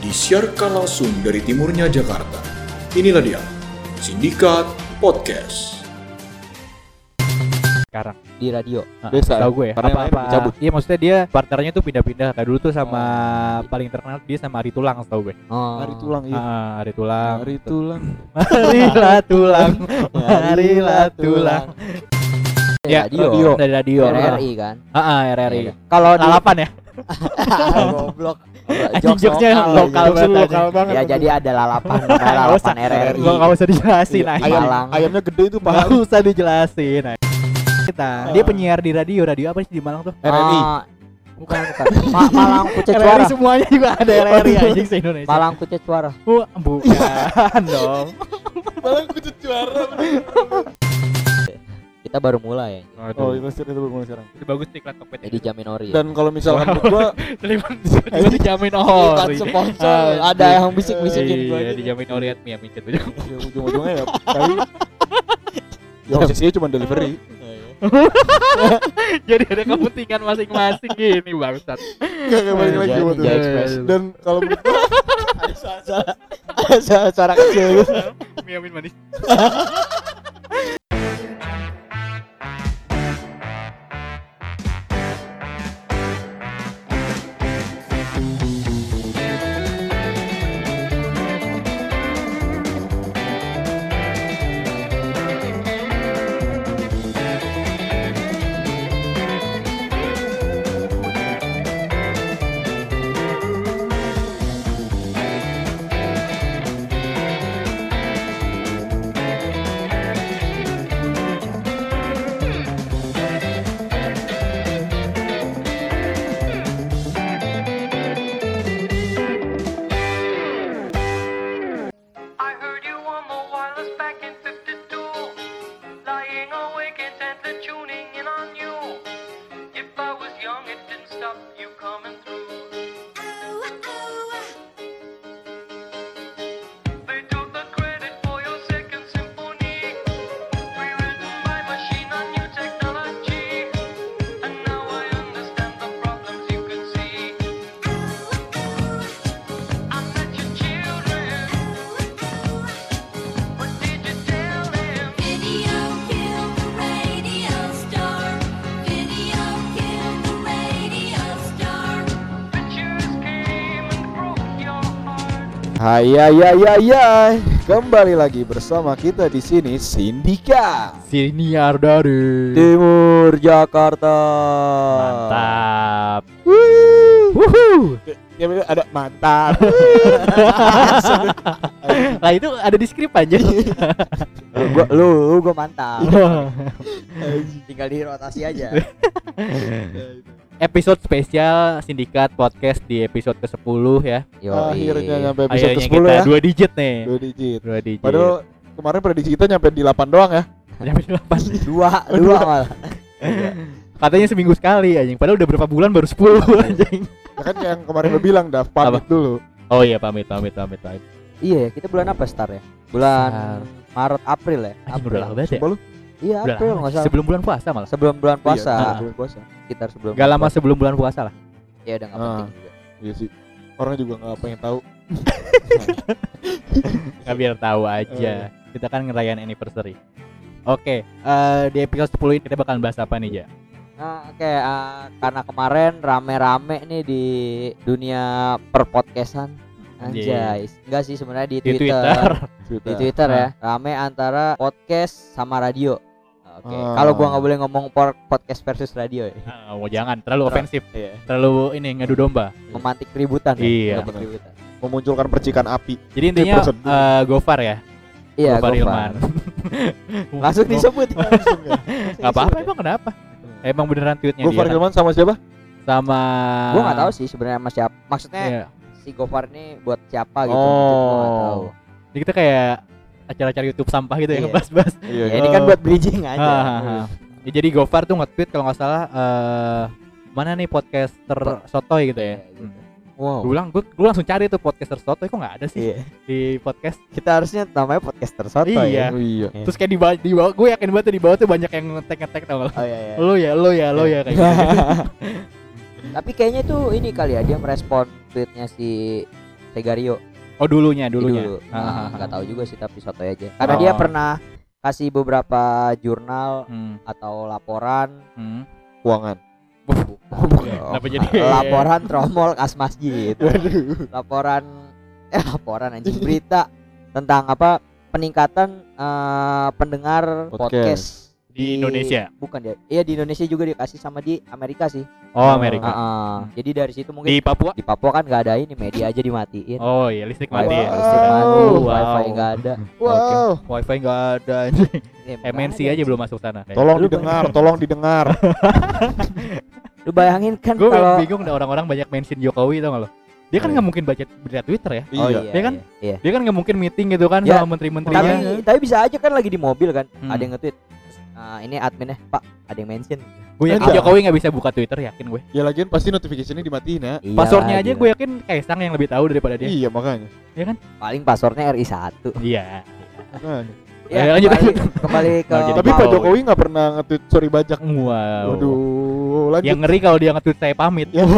disiarkan langsung dari timurnya Jakarta. Inilah dia, Sindikat Podcast. sekarang di radio. Nah, Biasa, tahu gue ya karena apa apa iya maksudnya dia partnernya tuh pindah-pindah kayak dulu tuh sama paling terkenal dia sama Ari Tulang tahu gue Oh. Hari tulang iya. ah Ari Tulang Hari tulang. marilah tulang marilah tulang ya radio. radio. dari radio RRI kan. ah ah, RRI Iya. Kalau di lalapan ya goblok. Jokesnya lokal lokal anjing. banget. Ya jadi ada lalapan, lalapan. RRI. Nggak usah dijelasin aja ayam, ayamnya gede itu nggak paham. usah dijelasin kita dia penyiar di radio radio apa sih di Malang tuh RRI. Ah, bukan bukan. Ma- Malang Kucet RRI Suara. semuanya juga ada RRI anjing se Indonesia Malang Kucet Suara. Bu- bukan dong Malang kucut juara. Kita baru mulai. Oh, itu itu baru mulai sekarang. Itu bagus nih iklan Tokped Jadi jamin ori. Dan kalau misalkan menurut gua tiba-tiba dijamin oh Iklan sponsor. Ada yang bisik-bisikin gua Iya, dijamin ori at Mia micet ya ujung-ujungnya ya kali ya posisinya cuma delivery Jadi ada kepentingan masing-masing gini bangsat. Gak kayak balik lagi buat dan kalau menurut gua Suara suara kecil gitu. Mia min manis. Hai ya ya ya ya kembali lagi bersama kita di sini Sindika Siniar dari Timur Jakarta. Mantap. Wuhu. ya ada mantap Lah itu ada di skrip aja. Lu gua lu, lu gua mantap. Tinggal di rotasi aja. episode spesial Sindikat Podcast di episode ke-10 ya. Yo, akhirnya nyampe episode Akhirnya ke-10 kita ya dua digit nih. dua digit Dua digit. padahal kemarin prediksi kita nyampe di 8 doang ya Nyampe delapan. dua dua malah. Katanya seminggu sekali anjing. Padahal udah berapa bulan baru 10 anjing. ya kan yang kemarin udah bilang dah pamit dulu Oh iya pamit pamit pamit pamit. Iya, kita bulan apa start ya? Bulan Maret April ya? Anjing April. udah lama banget ya. Iya, Udah April nggak salah. Sebelum bulan puasa malah. Sebelum bulan puasa. Iya, Ah. sebelum puasa Sekitar sebelum. Gak lama bulan sebelum bulan puasa lah. puasa. Ya udah nggak Ah. penting juga. iya sih orang juga nggak pengen tahu Nggak biar tahu aja. Kita kan ngerayain anniversary. Oke, eh, di episode 10 ini kita bakalan bahas apa nih, Ja? Nah, oke, ah, karena kemarin rame-rame nih di dunia perpodcastan. Anjay. Anjay, enggak sih sebenarnya di, Di Twitter. Twitter. Di Twitter ya, rame antara podcast sama radio. Oke, Ah. kalau gua nggak boleh ngomong podcast versus radio ya. Mau jangan terlalu ofensif. Iya. Terlalu ini ngadu domba. Memantik keributan ya. Iya. memantik keributan. memunculkan percikan api Jadi intinya eh, Gofar ya. Iya, Gofar Gofar. Ilman. Langsung disebut. langsung ya Gak apa-apa emang kenapa? Emang beneran tweetnya gue dia? Hilman sama siapa sama Gua nggak tahu sih sebenarnya sama siapa. Maksudnya Iya. si Gofar ini buat siapa gitu? Oh. tahu. Jadi kita kayak acara-acara YouTube sampah gitu ya Iya. ngebahas-bahas. iya Ya, ini kan buat bridging aja. Hahaha. Ya, jadi Gofar tuh nge-tweet kalau nggak salah eh mana nih podcaster sotoy gitu ya. Iya, gitu. Hmm. wow Gue gue gue langsung cari tuh podcaster sotoy kok nggak ada sih Iya. di podcast. Kita harusnya namanya podcaster soto Iya. ya. Oh, iya Terus kayak di bawah, di bawah gue yakin banget tuh di bawah tuh banyak yang ngetek-ngetek tau gak? Oh iya iya. Lo ya, lo ya, lo ya kayak gitu. Tapi kayaknya tuh ini kali ya dia merespon tweetnya si Segario Oh dulunya dulunya. dulu. Ah, ah, Nah, ah. nggak tahu juga sih tapi sotoy aja. Karena dia Oh. pernah kasih beberapa jurnal Hmm, atau laporan hmm. Keuangan. Kenapa jadi? laporan tromol kas masjid. laporan eh laporan anjing berita tentang apa peningkatan eh, pendengar Podcast. podcast. Di Indonesia? Bukan dia. Iya di Indonesia juga dikasih sama di Amerika sih. Oh Amerika. ah. Jadi dari situ mungkin Di Papua? di Papua kan nggak ada ini media aja dimatiin. Oh iya listrik mati Wifi, ya. listrik mati, Wow. wifi nggak ada. Wow. Wifi nggak ada. Eh, nggak MNC ada, aja belum masuk sana. Tolong Lu didengar, tolong didengar. Lu bayangin kan Gue kalau bingung ada orang-orang banyak mention Jokowi tau gak lo? Dia kan Iya. nggak mungkin baca berita Twitter ya. Oh iya. iya, Dia kan? iya, iya. Dia kan nggak mungkin meeting gitu kan Ya, sama menteri-menterinya. Tapi tapi bisa aja kan lagi di mobil kan. Hmm. Ada yang nge-tweet. Nah, ini adminnya, Pak, ada yang mention. Gue yakin. Jokowi nggak bisa buka Twitter yakin gue. Ya lagian pasti notifikasinya dimatiin ya. Iya, Passwordnya aja gue yakin Kaisang yang lebih tahu daripada dia. Iya makanya. paling passwordnya RI1. Iya. makanya. Eh, lanjut, kembali, lanjut. kembali ke Nah, Tapi Pak Jokowi. Nggak pernah nge-tweet sorry bajak. Wow. Waduh, lanjut. Yang ngeri kalau dia nge-tweet saya pamit. Ya.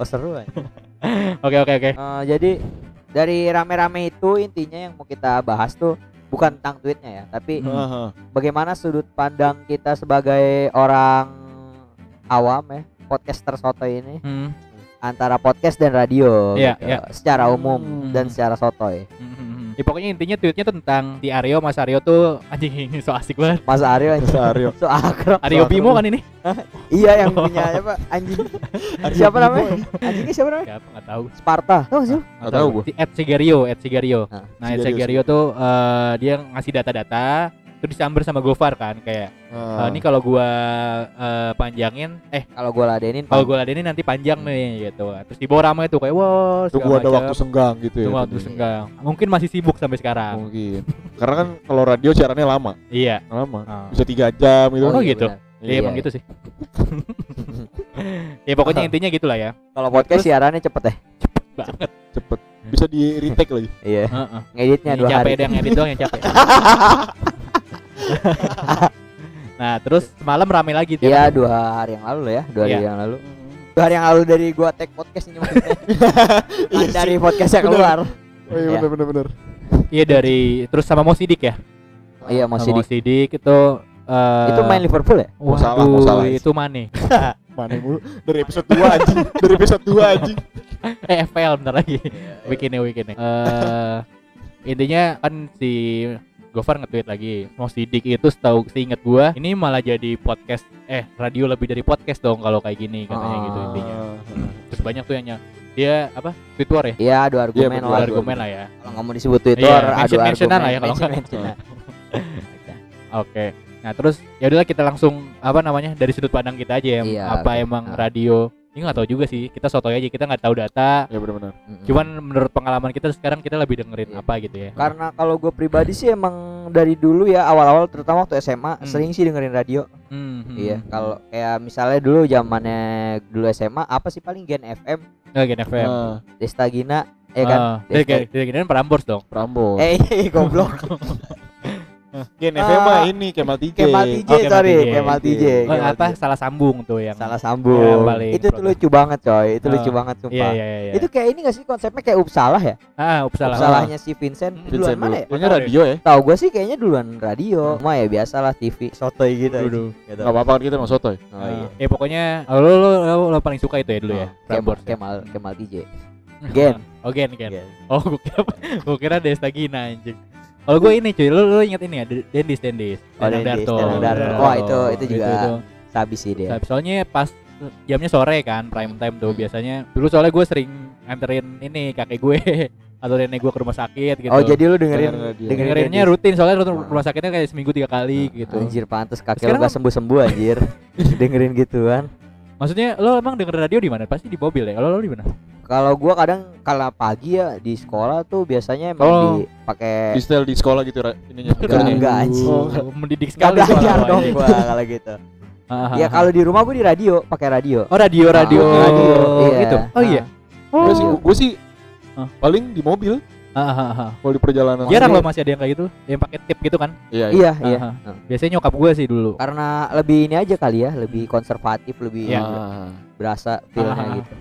Oh seru kan. Oke oke oke. Eh, jadi dari rame-rame itu intinya yang mau kita bahas tuh bukan tentang tweetnya ya, tapi Hmm. Bagaimana sudut pandang kita sebagai orang awam ya, podcaster soto ini Hmm. antara podcast dan radio Iya, gitu, iya. secara umum Hmm. dan secara sotoy. Hmm, hmm. Ya, pokoknya intinya tweetnya tuh tentang di Aryo Mas Aryo tuh anjing so asik banget. Mas Aryo anjing. Masa Aryo. So akrab. Aryo So Bimo kan ini? iya yang punya apa anjing. siapa namanya? Anjingnya siapa namanya? Siapa nggak tahu. Sparta. Tahu sih? Nggak tahu gua. Si Ed Sigario, Ed Sigario. Nah, Nah, Ed Sigario, tuh eh, dia ngasih data-data itu disamber sama Gofar kan kayak Ah. eh, ini kalau gua eh, panjangin eh Kalau gua ladenin kalau gua ladenin nanti panjang nih gitu. Terus dibawa ramai tuh kayak wah Tunggu segala ada macam. waktu senggang gitu ya. Waktu tadi. senggang. Mungkin masih sibuk sampai sekarang. Mungkin. Karena kan kalau radio siarannya lama, Iya. lama. Ah. Bisa tiga jam gitu. Oh, iya, gitu. benar. Iya, Iya, emang iya. gitu sih. ya pokoknya intinya gitulah ya. Kalau podcast siarannya cepet ya. Banget. Cepet. Bisa di retake lagi. Iya. Heeh. Ngeditnya Yang dua capek hari. ada yang edit doang yang capek. nah, terus semalam rame lagi. Iya dua hari yang lalu lah ya, dua hari Iya. yang lalu. Dua hari yang lalu dari gua tag podcast ini maksudnya. Kan dari podcastnya Bener. keluar. Oh iya Iya. bener bener bener. Iya dari terus sama Mo Sidik ya. Iya Sama masih Mo di. Sidik itu eh Itu main Liverpool ya? Mau salah, waduh, mau salah. Itu Mane. Mana mulu dari episode 2 anjing. Dari episode 2 anjing. eh FPL bentar lagi. Weekendnya weekendnya. Eh intinya kan si Gofar nge-tweet lagi Mo Sidik itu setahu seingat gua ini malah jadi podcast eh radio lebih dari podcast dong kalau kayak gini katanya gitu Ah. intinya. Terus banyak tuh yang dia apa tweet war ya? Iya, adu argumen betul, lah. Dua argumen lah ya. Kalau nggak mau disebut Twitter, adu mention-mentionan argumen. lah ya kalau nggak. Oke. Nah terus ya udahlah kita langsung apa namanya dari sudut pandang kita aja ya. Iya, apa emang Nah. radio? Ini nggak tahu juga sih. Kita sotoy aja. Kita nggak tahu data. Ya bener bener. Mm-mm. Cuman menurut pengalaman kita sekarang kita lebih dengerin Iya. apa gitu ya. karena kalau gue pribadi sih emang dari dulu ya awal-awal terutama waktu SMA Hmm. sering sih dengerin radio. Hmm, hmm. Iya, kalau kayak misalnya dulu zamannya dulu SMA apa sih paling Gen FM, Nggak Gen FM. Ah, Destagina, ya kan? Ah, dari Desta- dari Gen Prambors dong. Prambors. Eh, goblok. Gen Ah, FM mah ini Kemal TJ. Kemal TJ, Oh, Kemal sorry, TJ. Kemal TJ. Oh, Kemal apa TJ. salah sambung tuh yang Salah sambung. itu tuh lucu banget, coy. Itu Ah. lucu banget Iya sumpah. iya iya. Itu kayak ini gak sih konsepnya kayak Upsalah ya? ah Uppsala. Upsalahnya si Vincent. Hmm, Duluan Vincent mana ya? Kayaknya radio ya. Tahu gue sih kayaknya duluan radio. Cuma ya biasalah TV sotoy gitu. Gitu. Enggak apa-apa kan kita mau sotoy. Oh iya. Ya pokoknya oh, lo, lo, lo, lo paling suka itu ya dulu ya. Kemal, ya? Kemal, Kemal TJ. Gen. Oh Gen Gen. Gen. Oh gue kira gue kira Destagina anjing. Kalau gue ini cuy, lu lu inget ini ya, Dendis Dendis. Oh, Danang Dendis, Danang Darto. Danang Wah, Darto. itu- itu juga Sabi sih dia. Sabi- Soalnya pas jamnya sore kan, prime time tuh Hmm. biasanya. Dulu soalnya gue sering nganterin ini kakek gue atau nenek gue ke rumah sakit gitu. Oh jadi lu dengerin Dengerin dengerinnya Dendis. rutin soalnya ru- Ah. rumah sakitnya kayak seminggu tiga kali gitu. Anjir pantes kakek Sekarang lu gak sembuh-sembuh anjir. dengerin gituan. Maksudnya lo emang denger radio di mana? Pasti di mobil ya. Kalau lo di mana? Kalau gua kadang kalau pagi ya di sekolah tuh biasanya emang Oh. dipakai Di style di sekolah gitu ininya. Enggak, enggak, anjing. Oh, mendidik Gak sekali belajar dong gua kalau gitu. Ah, ah, Ya ah. kalau di rumah gua di radio, pakai radio. Oh radio radio Ah, radio, iya. gitu. Oh iya. Gue sih gue sih Ah. paling di mobil Ah, ah, ah, ah. kalau di perjalanan. Jarang Maksudnya- lo masih ada yang kayak gitu, yang pakai tip gitu kan? Iya, iya. Iya, iya. Ah, ah. Nah, Biasanya nyokap gue sih dulu. Karena lebih ini aja kali ya, lebih konservatif, lebih Iya. Ah. berasa feelnya Ah. gitu.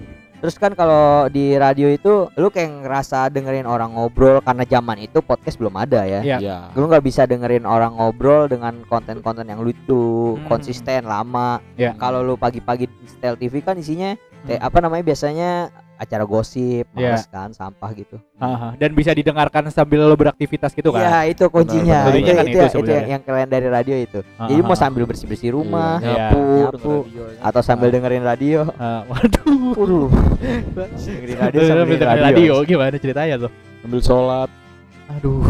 Terus kan kalau di radio itu lu kayak ngerasa dengerin orang ngobrol karena zaman itu podcast belum ada ya. Iya. Iya. Lu nggak bisa dengerin orang ngobrol dengan konten-konten yang lucu, Hmm. konsisten, lama. Iya. Kalau lu pagi-pagi di setel TV kan isinya kayak Hmm. apa namanya biasanya acara gosip, Iya. males kan, sampah gitu. Haha, dan bisa didengarkan sambil lo beraktivitas gitu kan. Iya, itu kuncinya. Benar, itu, benar. itu, Kan itu, itu yang, sebenarnya. yang keren dari radio itu. Jadi Ah, mau sambil bersih-bersih rumah, Iya. nyapu, Nyapu, nyapu, atau sambil dengerin radio. ah. waduh. Waduh. dengerin radio Dengerin sambil dengerin radio. gimana ceritanya tuh? Ambil sholat. Aduh.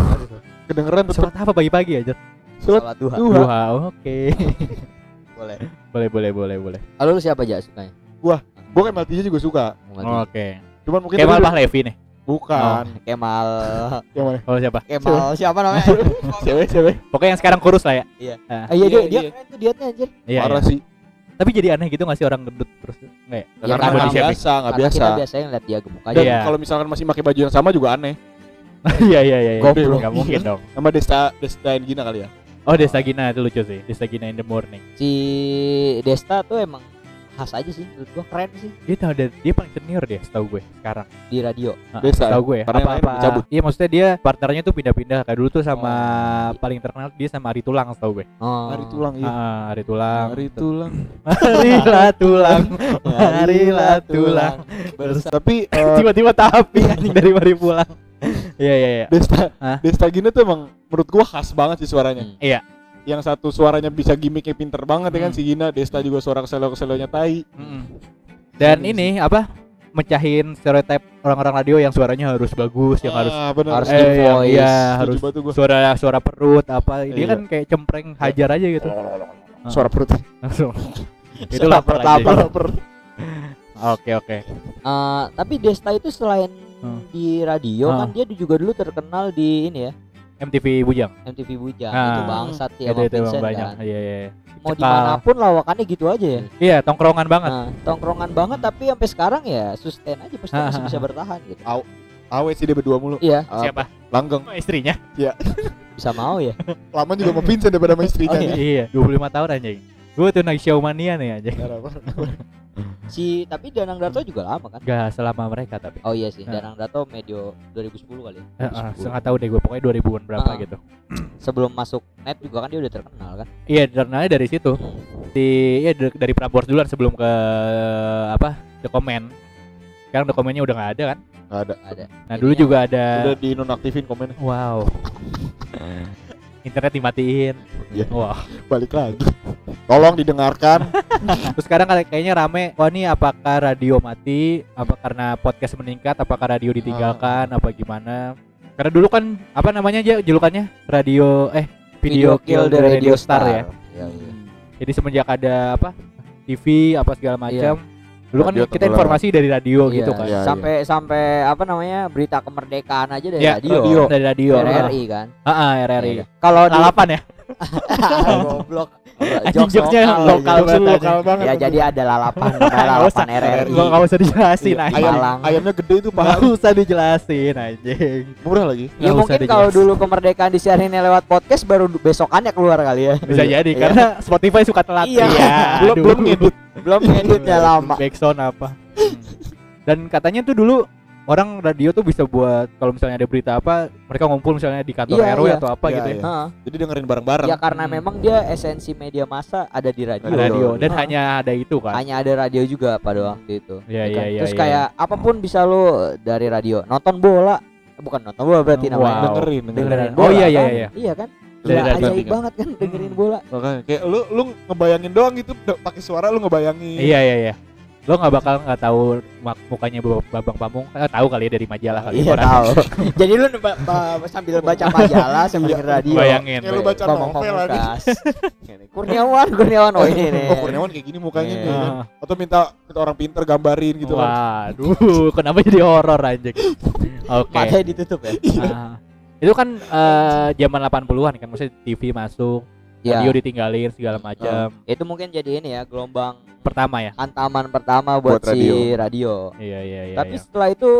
Kedengeran tetap Sholat apa pagi-pagi aja? sholat Sholat duha. duha. Duha. Oke. Boleh. boleh, boleh, boleh, boleh. Kalau lu siapa aja sukanya? Gue Kemal Tija juga suka. Oke. Cuman mungkin Kemal Pahlevi nih. bukan. Kemal Yang mana? Oh siapa? Kemal siapa namanya? Cewek, cewek. Pokoknya yang sekarang kurus lah ya. Iya. Ah, Ah, iya dia Iya, dia iya. keren tuh dietnya anjir. iya, Parah iya. sih. Tapi jadi aneh gitu gak sih orang gendut terus? Enggak ya? Ya, Karena nggak biasa, nggak Karena biasa. kita biasanya ngeliat dia gemuk aja. Dan Iya. kalau misalkan masih pakai baju yang sama juga aneh. Iya, iya, iya. iya. Goblok. Nggak mungkin dong. Sama Desta Desta Gina kali ya. Oh, Desta Gina itu lucu sih. Desta Gina in the morning. Si Desta tuh emang khas aja sih menurut gua keren sih Dia tahu dia, dia paling senior dia, setahu gue sekarang. di radio. Ah, Desta, Setahu gue ya. Apa apa? dicabut. Iya, maksudnya dia partnernya tuh pindah-pindah. Kayak dulu tuh sama Oh. paling terkenal dia sama Ari Tulang setahu gue. Oh. Hari tulang iya. Ah, Ari Tulang. Hari tulang. Marilah tulang. Marilah tulang. Tapi eh, Tiba-tiba tapi anjing dari mari pulang. Iya, iya, iya. Desta Hah? Desta Gina tuh emang menurut gua khas banget sih suaranya. Hmm. Yang satu suaranya bisa gimmicknya pinter banget ya kan Hmm. si Gina. Desta juga suara keselo-keselonya tai. Mm-mm. Dan ini apa? Mecahin stereotip orang-orang radio yang suaranya harus bagus, yang harus ah, benar. harus eh, iya, Setuju harus suara suara perut apa. Dia Iya. kan kayak cempreng hajar aja gitu. Suara perut. Langsung. Itu lapar aja. lapar. Oke, oke. Eh, tapi Desta itu selain Hmm. di radio Ah. kan dia juga dulu terkenal di ini ya MTV Bujang. MTV Bujang Ah. itu bangsat sih Itu itu Vincent banyak. kan. Iya, iya. iya. Mau Cekal. di mana pun lawakannya gitu aja ya. Iya, tongkrongan banget. Nah, tongkrongan banget tapi sampai sekarang ya sustain aja pasti masih bisa ah. bertahan gitu. Awet sih dia berdua mulu. Iya, Ah, Siapa? Langgeng. Oh, istrinya. bisa mau ya. Lama juga mau Vincent daripada sama istrinya Oh, nih. iya, 25 tahun anjing. Gue tuh naik show mania nih anjing. Si tapi Danang Darto juga lama kan? Gak selama mereka tapi. Oh iya sih, Ah. Danang Darto medio 2010 kali. Eh, eh, setengah tahu deh gue pokoknya 2000-an berapa Ah. gitu. Sebelum masuk net juga kan dia udah terkenal kan? Iya, terkenalnya dari situ. Di ya dari, Prambors duluan sebelum ke apa? The Comment. Sekarang The Comment-nya udah nggak ada kan? Nggak ada. Ada. Nah, dulu juga ada Udah dinonaktifin komennya. wow. Internet dimatiin. Iya. Wah. Balik lagi. Tolong didengarkan. Terus sekarang kayak- kayaknya rame. Wah, ini apakah radio mati? Apa karena podcast meningkat? Apakah radio ditinggalkan? Apa gimana? Karena dulu kan apa namanya aja julukannya? Radio eh video, kill, the radio star, ya. Iya, iya. Jadi semenjak ada apa TV apa segala macam, dulu kan Radio kita tenggelam. informasi dari radio Iya, gitu kan. Iya, sampai sampai apa namanya berita kemerdekaan aja dari Iya, radio. radio. Dari radio. RRI kan. Heeh, RRI. Iya. Kalau di Lalapan ya? goblok. Jokesnya lokal banget. lokal banget. Ya jadi ada lalapan, lalapan. RRI. Enggak usah dijelasin Iya, anjing. ayam, ayamnya gede itu pak. usah dijelasin anjing. Murah lagi. Ya mungkin kalau dulu kemerdekaan disiarinnya lewat podcast baru besokannya keluar kali ya. bisa jadi Iya. karena Spotify suka telat. Iya. Belum belum ngedit. Belum ngeditnya lama. Backsound apa. Dan katanya tuh dulu orang radio tuh bisa buat kalau misalnya ada berita apa, mereka ngumpul misalnya di kantor Iya, RW iya. atau apa Iya, gitu ya. iya. Heeh. Jadi dengerin bareng-bareng. Ya karena Hmm. memang dia esensi media massa ada di radio. Radio dan Heeh. hanya ada itu kan. hanya ada radio juga pada waktu itu. Iya, ya iya, kan? iya, Terus iya. kayak apa pun bisa lo dari radio. Nonton bola. Eh, Bukan nonton bola berarti Wow. namanya. dengerin, dengerin. Dengerin Oh, bola. iya, iya, kan? iya. Iya kan? Radio. ajaib banget kan dengerin bola. Makanya kayak lu lu ngebayangin doang gitu udah pakai suara lu ngebayangin. Iya iya iya. Lo nggak bakal nggak tahu mak- mukanya Bab- Babang Pamung. Eh, tahu kali ya dari majalah kali. Iya Orang tahu. Jadi lu ba- ba- sambil baca majalah sambil denger radio. Bayangin. Kayak lu baca Bambang novel lagi. Kurniawan, Kurniawan. Oh ini nih. Oh Kurniawan kayak gini mukanya Iya. nih. kan. Atau minta minta orang pinter gambarin gitu kan. Waduh, kenapa jadi horor anjing? Oke. Matanya ditutup ya. Ah. Itu kan eh, zaman 80-an kan, maksudnya TV masuk, Ya. radio ditinggalin segala macam. Itu mungkin jadi ini ya gelombang Pertama ya. antaman pertama buat, Buat si radio. radio. Iya iya iya. Tapi iya. setelah itu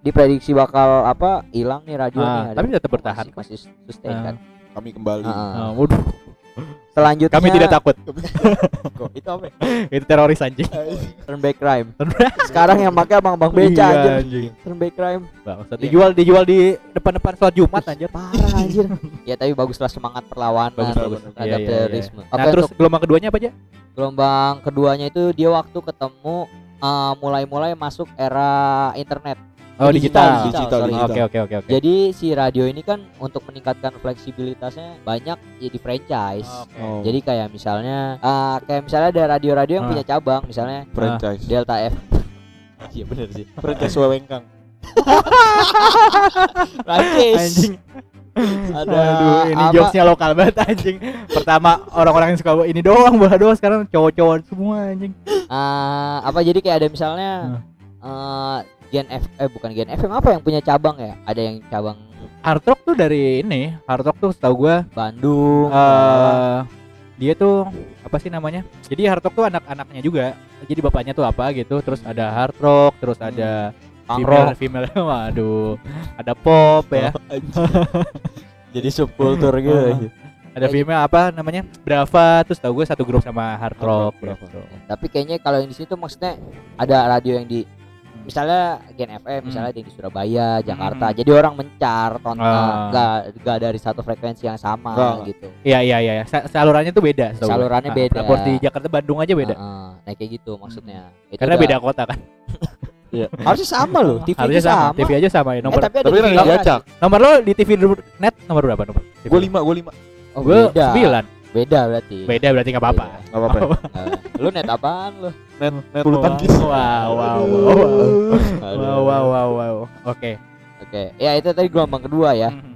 diprediksi bakal apa hilang nih radio Ah, nih. tapi tetap bertahan. Masih, masih sustain Ah. kan. Kami kembali. Ah. Ah, waduh. Selanjutnya Kami tidak takut. Kok, itu apa? Itu teroris anjing. Turn back crime. Sekarang yang pakai abang-abang beca Iya, anjing. Turn back crime. Bangsat. Iya. Dijual dijual di depan-depan sholat Jumat anjir. Parah anjir. ya tapi baguslah semangat perlawanan Bagus, bagus. terhadap Iya, iya, iya. terorisme. Nah, Oke, terus untuk gelombang keduanya apa aja? gelombang keduanya itu dia waktu ketemu uh, mulai-mulai masuk era internet. Oh, Digital, digital. digital, digital. Oke, oke, oke, oke. Jadi si radio ini kan untuk meningkatkan fleksibilitasnya banyak ya di franchise. Oh. Jadi kayak misalnya uh, kayak misalnya ada radio-radio yang Ah. punya cabang misalnya franchise. Delta F. Iya benar sih. Franchise Wewengkang. Prancis. Anjing. Ada Aduh, ini apa? jokesnya lokal banget anjing. Pertama orang-orang yang suka ini doang, bola doang sekarang cowok-cowok semua anjing. Ah, apa jadi kayak ada misalnya eh Gen F eh bukan Gen FM apa yang punya cabang ya? Ada yang cabang Hard Rock tuh dari ini, Hard Rock tuh setahu gua Bandung. eh dia tuh apa sih namanya? Jadi Hard Rock tuh anak-anaknya juga. Jadi bapaknya tuh apa gitu, terus ada Hard Rock, terus ada Punk female, rock. female, waduh, ada pop ya, jadi subkultur gitu. Ah. ada female apa namanya? Brava, terus tahu gue satu grup sama Hard Rock. Brava. gitu. Tapi kayaknya kalau yang di situ maksudnya ada radio yang di misalnya Gen FM misalnya ada yang di Surabaya, Jakarta. Hmm. Jadi orang mencar tonton Ah. enggak enggak dari satu frekuensi yang sama Enggak. gitu. Iya iya iya, Sa- salurannya tuh beda. Salurannya Ah, beda. Proporsi Jakarta Bandung aja beda. Ah, ah. Nah kayak gitu maksudnya. Itu Karena udah- beda kota kan. Harusnya sama loh. TV Harusnya sama. sama. TV aja sama ya. Eh, Nomor tapi ada Tapi kan TV diacak. nomor lo di TV net nomor berapa nomor? Gue lima, gue lima. Oh, Gue sembilan. Beda berarti. Beda berarti nggak apa-apa. Gak apa-apa. ya? Eh, lu net apaan lu? Net, net bulu tangkis. Wow, wow, wow, wow, wow, wow, wow, wow. Oke. Oke, ya itu tadi gelombang kedua ya. Mhm.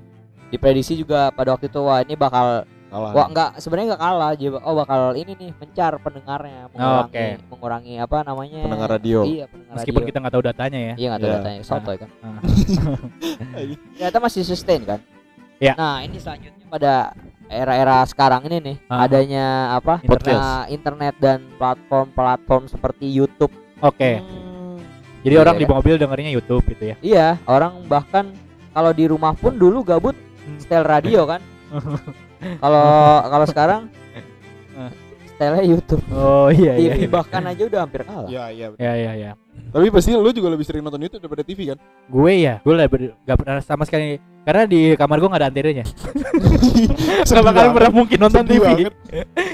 Diprediksi juga pada waktu itu wah ini bakal Kalah. wah enggak sebenarnya enggak kalah dia oh bakal ini nih mencar pendengarnya mengurangi oke. mengurangi apa namanya Pendengar radio. Iya, pendengar Meskipun radio. kita nggak tahu datanya ya. Iya nggak tahu Iya. datanya sotoy kan. Ah. Ternyata masih sustain kan. Iya. Nah ini selanjutnya pada era-era sekarang ini nih Ah. adanya apa Internet. Nah, internet dan platform-platform seperti YouTube. Oke. Hmm, Jadi Iya, orang iya. di mobil dengerinnya YouTube gitu ya. Iya, orang bahkan kalau di rumah pun dulu gabut setel radio kan. Kalau kalau sekarang Eh. setelnya YouTube. Oh iya iya. TV bahkan aja udah hampir kalah. Iya, iya. betul. Ya ya ya. Tapi pasti lu juga lebih sering nonton YouTube daripada TV kan? Gue ya, gue lebih gak pernah sama sekali karena di kamar gue gak ada antenanya. Gak bakal pernah mungkin nonton TV.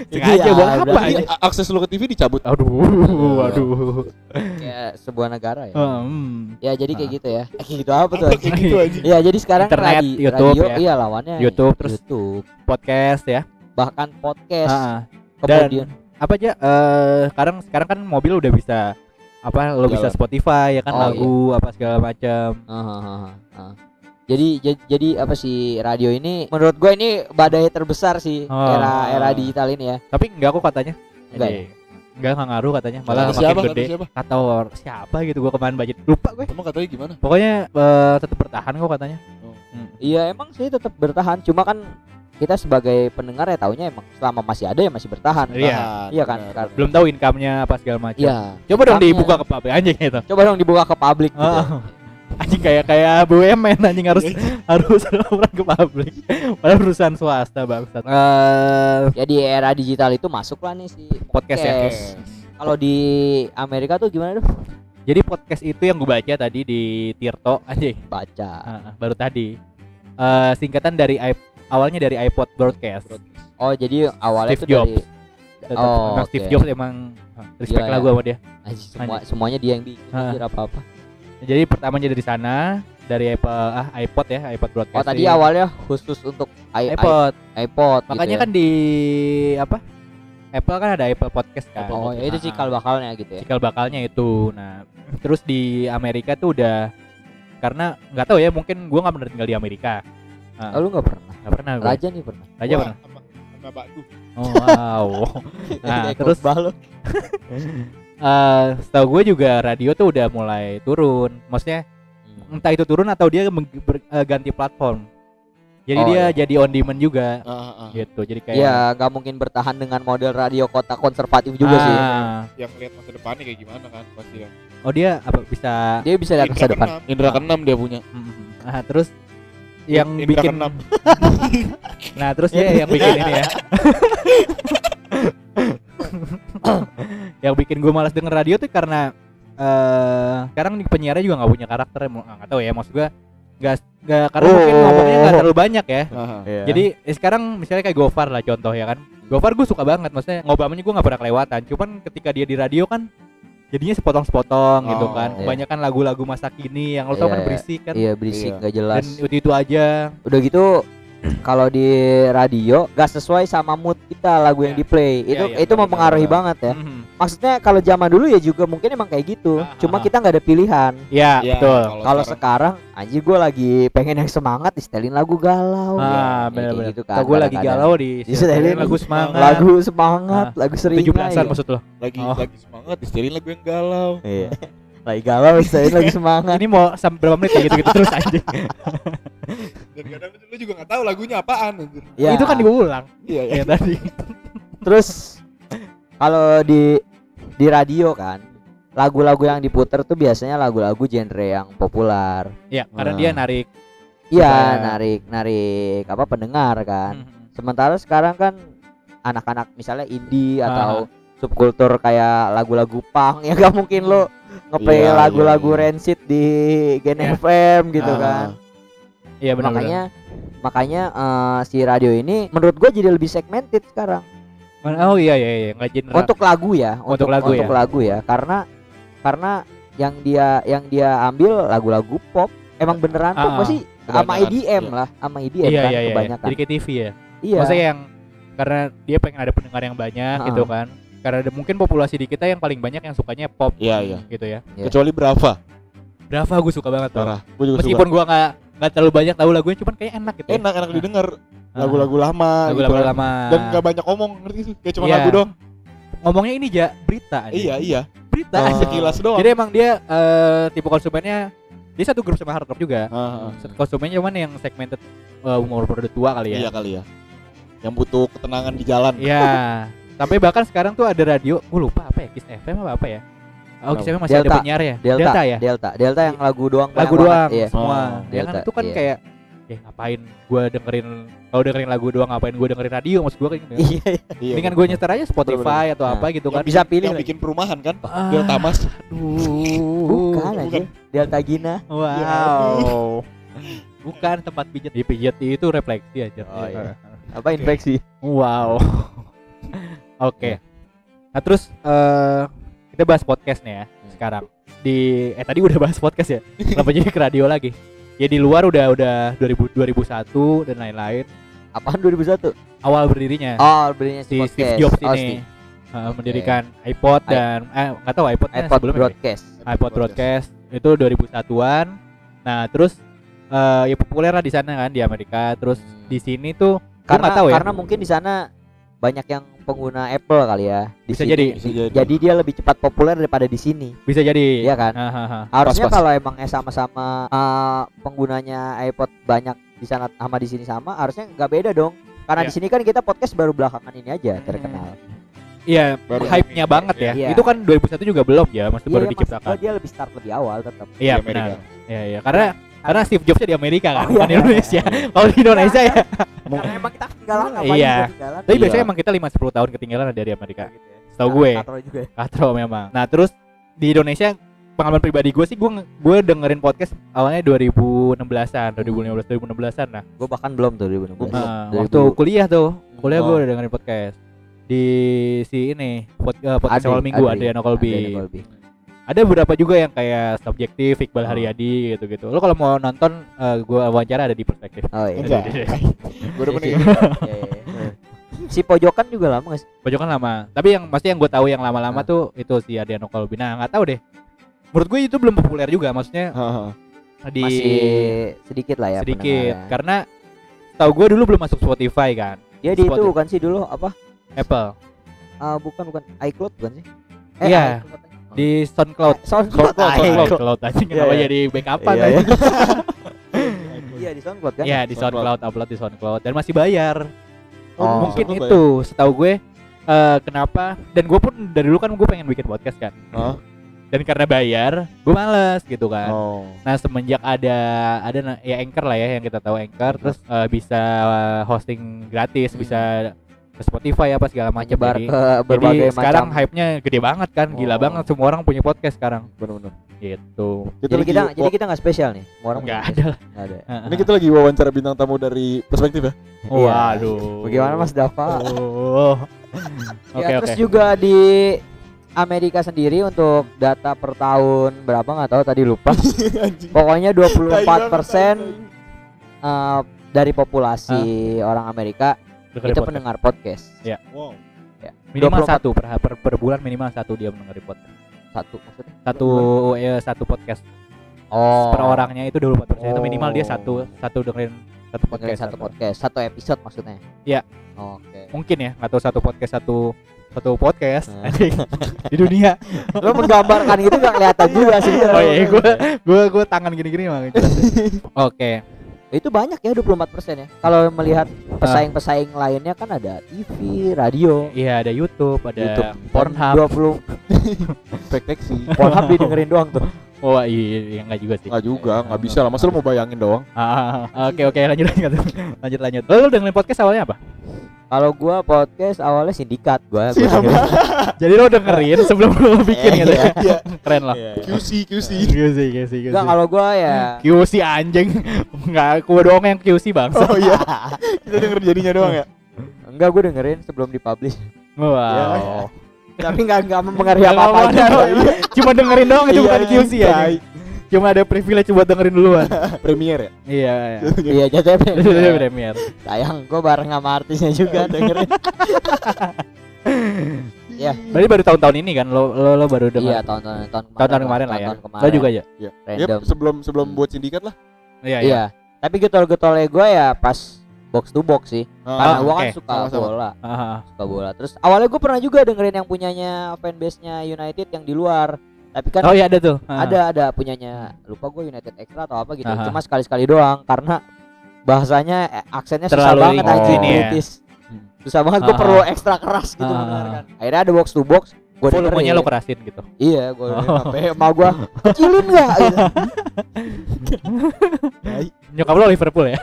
Sengaja Iya, buat apa berarti- aja? Jadi a- akses lu ke TV dicabut. Aduh, aduh. Kayak sebuah negara ya. Hmm. Ya jadi kayak Ah. gitu ya. Kayak gitu apa tuh? Kayak gitu aja. Iya, jadi sekarang Internet, radi- YouTube radio ya. iya lawannya YouTube, terus- YouTube, Podcast ya. bahkan podcast. Ah, dan- Kemudian apa aja eh sekarang sekarang kan mobil udah bisa apa lo bisa. Spotify ya kan Oh, lagu apa segala macam. Ah, ah, ah, ah. Jadi jadi, jadi apa sih radio ini menurut gue ini badai terbesar sih Oh. era era digital ini ya. Tapi enggak kok katanya. Enggak Jadi, Enggak enggak ngaruh katanya, malah Kata makin siapa? Kata gede. siapa? Kata or- siapa gitu gua kemarin budget lupa gue. Emang katanya gimana? Pokoknya eh, tetap bertahan kok katanya. Iya emang sih tetap bertahan. Cuma kan kita sebagai pendengar ya taunya emang selama masih ada ya masih bertahan. Iya. Tahan, Iya kan? Kan. Belum tahu income-nya apa segala macam. Iya. Coba dong dibuka ke publik anjing itu. Coba dong dibuka ke publik gitu. Ah. Anjing kayak kayak BUMN anjing harus harus laporan ke publik. Padahal perusahaan swasta bangsat. Eh Ya di era digital itu masuk lah nih si podcast ya. Kalau di Amerika tuh gimana tuh? Jadi podcast itu yang gue baca tadi di Tirto anjing. Baca. Ah, baru tadi. Eh singkatan dari i- awalnya dari iPod broadcast. Oh jadi awalnya Steve tuh dari Tetap, Oh, Steve oke. Jobs emang ah, respect Gila lah ya. gue sama dia. Anjing, semua semuanya dia yang bikin anjir apa-apa. Jadi pertamanya dari sana dari iPod ah iPod ya iPod broadcast. Oh tadi awalnya khusus untuk i- i- iPod. iPod Makanya gitu ya. kan di apa? Apple kan ada Apple Podcast kan. Oh ya itu Ah, cikal bakalnya gitu ya. cikal bakalnya itu. Nah, terus di Amerika tuh udah karena nggak tahu ya mungkin gua nggak pernah tinggal di Amerika. Oh, lu nggak pernah. Nggak pernah gua. Raja nih pernah. Raja Wah, pernah. Sama, sama. Oh, wow. nah, terus eh setahu gue juga radio tuh udah mulai turun. Maksudnya entah itu turun atau dia eh, ganti platform. Jadi Oh, dia iya. jadi on demand juga ah, ah. gitu. Jadi kayak Ya nggak mungkin bertahan dengan model radio kota konservatif juga sih. Ah, Yang lihat masa depannya kayak gimana kan pasti kan. Oh dia apa bisa Dia bisa lihat masa depan. Indra keenam dia punya. Mm, ah, terus yang Indra bikin keenam. nah terus dia yang bikin ini ya yang bikin gue malas denger radio tuh karena eh sekarang nih penyiarnya juga nggak punya karakter emang- nggak tahu ya maksud gue nggak nggak karena mungkin Oh. ngomongnya nggak terlalu banyak ya Aha. jadi eh, sekarang misalnya kayak Gofar lah contoh ya kan Gofar gue suka banget maksudnya ngobrolnya gue nggak pernah kelewatan cuman ketika dia di radio kan jadinya sepotong-sepotong gitu Oh, kan iya. kebanyakan lagu-lagu masa kini yang lo tau Iya, kan iya. berisik kan Iya berisik Iya. nggak jelas. dan itu itu aja Udah gitu kalau di radio gak sesuai sama mood kita lagu yang Iya. di play. Iya, Itu iya, itu mempengaruhi banget ya. Mhm. Maksudnya kalau zaman dulu ya juga mungkin emang kayak gitu. Ah, Cuma ah, kita nggak ada pilihan. ya Ya, betul Kalau sekarang anjir gue lagi pengen yang semangat distelin lagu galau. ah Ya, benar-benar gitu kan, gue lagi galau di Disetelin lagu semangat Lagu semangat, Ah, lagu seringai. 17-an maksud lo lagi Oh. lagi semangat disetirin lagu yang galau. Iya. lagi galau distelin lagu semangat. ini mau sampai berapa menit kayak gitu-gitu terus aja Dan kadang lu juga nggak tahu lagunya apaan anjir. Ya. itu kan diulang Iya, iya. ya tadi Terus kalau di di radio kan lagu-lagu yang diputer tuh biasanya lagu-lagu genre yang populer. ya karena dia narik Iya, Iya. narik narik apa pendengar kan. Mhm. Sementara sekarang kan anak-anak misalnya indie Ah. atau subkultur kayak lagu-lagu punk ya gak mungkin lo ngeplay Iya, lagu-lagu iya, iya. rancid di Gen Iya. FM gitu Ah. kan. iya benar makanya makanya eh, si radio ini menurut gue jadi lebih segmented sekarang. oh iya iya iya nggak genre untuk lagu ya Untuk lagu untuk ya? lagu ya karena karena yang dia yang dia ambil lagu-lagu pop emang beneran pop Ah, pasti sama EDM iya. lah sama EDM iya kan iya iya kebanyakan jadi kayak TV ya iya maksudnya yang karena dia pengen ada pendengar yang banyak Ah. gitu kan karena ada mungkin populasi di kita yang paling banyak yang sukanya pop Iya, iya. gitu ya Iya. Kecuali berapa? Brava gue suka banget Parah. Gue juga meskipun gua nggak nggak terlalu banyak tahu lagunya cuman kayak enak gitu ya. Enak enak didengar. Ah. Lagu-lagu lama lagu-lagu gitu. lama Dan nggak banyak omong, ngerti sih? Kayak cuma Iya. lagu doang. ngomongnya ini ja berita aja. Iya, iya. berita aja. Sekilas doang. jadi emang dia eh, tipe konsumennya dia satu grup sama hard rock juga Ah, ah. konsumennya cuman yang segmented eh, umur tua kali Iya ya kali ya. Yang butuh ketenangan di jalan. Iya. Sampai bahkan sekarang tuh ada radio, gue lupa apa ya, Kiss FM apa apa ya? Oh, Kiss FM masih ada Delta. penyiar ya? Delta, ya? Delta Delta yang lagu doang Lagu banyak doang iya. semua. Oh, ya kan Delta, itu kan iya. kayak eh ngapain gue dengerin kalau dengerin lagu doang ngapain gue dengerin radio maksud gue kayak gitu. iya iya. Iya. Mendingan gue nyetar aja Spotify atau Nah, apa gitu kan. bisa pilih yang bikin perumahan kan? Ah, Delta Mas. Aduh. bukan aja bukan. Delta Gina Wow. Bukan tempat pijat. Di pijat itu refleksi aja. Oh, iya. apa infeksi Wow. Oke. Nah terus eh kita bahas podcast nih ya sekarang. Di eh tadi udah bahas podcast ya. Kenapa jadi ke radio lagi? Ya di luar udah udah 2000 2001 dan lain-lain. apaan 2001 Awal berdirinya oh belinya si si Steve. Jobs oh, ini Steve. eh, mendirikan iPod I- dan eh nggak tahu iPod iPod broadcast iPod broadcast itu 2001-an. Nah, terus eh ya populer lah di sana kan di Amerika. Terus Hmm. di sini tuh karena tahu ya. karena mungkin di sana banyak yang pengguna Apple kali ya di Bisa sini. jadi. Bisa jadi. jadi dia lebih cepat populer daripada di sini bisa jadi. Iya kan harusnya kalau emang eh sama-sama eh, penggunanya iPod banyak di sana sama di sini sama harusnya nggak beda dong karena Iya. di sini kan kita podcast baru belakangan ini aja terkenal Iya, Baru hype-nya banget ya. Iya. Itu kan 2001 juga belum ya, maksudnya Iya, baru maksud diciptakan. dia lebih start lebih awal tetap Iya, benar. Iya, iya. Karena karena Steve Jobsnya di Amerika kan, Oh, bukan di iya. Indonesia. Kalau di Indonesia ya. karena emang kita ketinggalan apa Iya. ketinggalan Tapi Iya. biasanya emang kita 5 10 tahun ketinggalan dari Amerika. Gitu ya. Setahu gue. Katro juga ya. Katro memang. Nah, terus di Indonesia pengalaman pribadi gue sih gue gue dengerin podcast awalnya 2016-an, 2015 2016-an nah. Gua bahkan belum tuh 2016 Nah, 2000. waktu kuliah tuh. Kuliah gue Oh. udah dengerin podcast di si ini pod, eh, podcast awal minggu Adri. Adriano Kolbi. Adriano Kolbi. Ada beberapa juga yang kayak subjektif Iqbal Oh. Haryadi gitu-gitu. Lo kalau mau nonton eh, gua wawancara ada di perspektif. oh iya. Iya, Gue udah Iya, nih. iya, iya, iya. si pojokan juga lama gak sih Pojokan lama. Tapi yang pasti yang gue tahu yang lama-lama Ah. tuh itu si Adriano Kolbi. Nah, nggak tahu deh. Menurut gue itu belum populer juga maksudnya Haha. di masih sedikit lah ya sedikit karena tahu gue dulu belum masuk Spotify kan. dia di itu Spotify. bukan sih dulu apa Apple Ah, bukan bukan iCloud bukan sih Iya. iCloud. Di SoundCloud. Eh, SoundCloud SoundCloud, iCloud. SoundCloud anjing Iya, kenapa iya. jadi backupan Iya, aja? iya. iya di SoundCloud kan Iya, di SoundCloud, upload di SoundCloud dan masih bayar. Oh, mungkin SoundCloud itu setahu gue eh, kenapa dan gue pun dari dulu kan gue pengen bikin podcast kan Hah? dan karena bayar gue males gitu kan Oh. nah semenjak ada ada ya anchor lah ya yang kita tahu anchor terus eh, bisa hosting gratis Hmm. bisa ke Spotify apa segala macam. Menyebar jadi, ke jadi berbagai sekarang macam hype-nya gede banget kan gila Oh. banget semua orang punya podcast sekarang. Benar-benar. gitu. Jadi lagi kita jadi kita nggak spesial nih. Semua orang nggak ada. Nggak ada. Ini kita lagi wawancara bintang tamu dari perspektif ya. Iya. waduh bagaimana Mas Dava? Oh. ya Oke. terus juga di Amerika sendiri untuk data per tahun berapa? Nggak tahu tadi lupa. Pokoknya 24 Tai persen banget, dari populasi orang Amerika Dengerin itu podcast. pendengar podcast. Tai. Wow. minimal 24. satu per, per, per bulan minimal satu dia mendengar podcast. Satu maksudnya? Satu ya satu podcast. Oh. Per orangnya itu 24 persen. Itu minimal dia Oh. satu satu dengerin satu dengerin podcast satu podcast satu episode maksudnya? Iya. oke. Mungkin ya tahu satu podcast satu satu podcast. Nah. anjing, di dunia. Lo menggambarkan gitu nggak kelihatan juga sih. Oh iya gue gue gue tangan gini gini mah oke itu banyak ya 24 persen ya kalau melihat pesaing-pesaing lainnya kan ada TV radio iya ada YouTube ada YouTube Pornhub 20 Deteksi. Pornhub didengerin doang tuh oh iya iya enggak juga sih Enggak juga, enggak bisa lah. Masa lu mau bayangin doang? Ah, ah, oke oke lanjut lanjut lanjut lanjut lo, lo dengerin podcast awalnya apa kalau gua podcast awalnya sindikat gua, gua jadi lo dengerin sebelum lo bikin gitu ya? Iya. keren lah. QC, QC. QC QC QC Enggak kalau gua ya QC anjing. Nggak gua doang yang QC bang. Oh iya. Kita denger jadinya doang ya. enggak gua dengerin sebelum dipublish. Wow. Tapi enggak enggak mempengaruhi apa-apa cuma dengerin doang itu Iya, bukan QC ya. Cuma ada privilege buat dengerin duluan Premier ya. iya iya Iya jatuhnya premier. premier Sayang gua bareng sama artisnya juga dengerin. ya, berarti baru tahun-tahun ini kan lo lo, lo baru iya dengar tahun-tahun tahun kemarin. tahun-tahun kemarin lah ya tahun kemarin. lo juga ya Iya. Ya, Random. sebelum sebelum buat sindikat lah. iya Iya. Tapi getol-getolnya gua ya pas box to box sih. Karena Ah, gua kan oke. suka Sama-sama. bola, Ah, suka bola. Terus awalnya gua pernah juga dengerin yang punyanya fanbase-nya United yang di luar. Tapi kan oh iya ada tuh ada ada punyanya lupa gue United Extra atau apa gitu Aha. cuma sekali sekali doang karena bahasanya eh, aksennya susah Terlalu banget ini anjing ya. British susah banget gue perlu ekstra keras gitu Aha. mendengarkan akhirnya ada box to box gue volumenya lo kerasin gitu iya gue Oh. sampai mau gue kecilin nggak gitu. nyokap lo Liverpool ya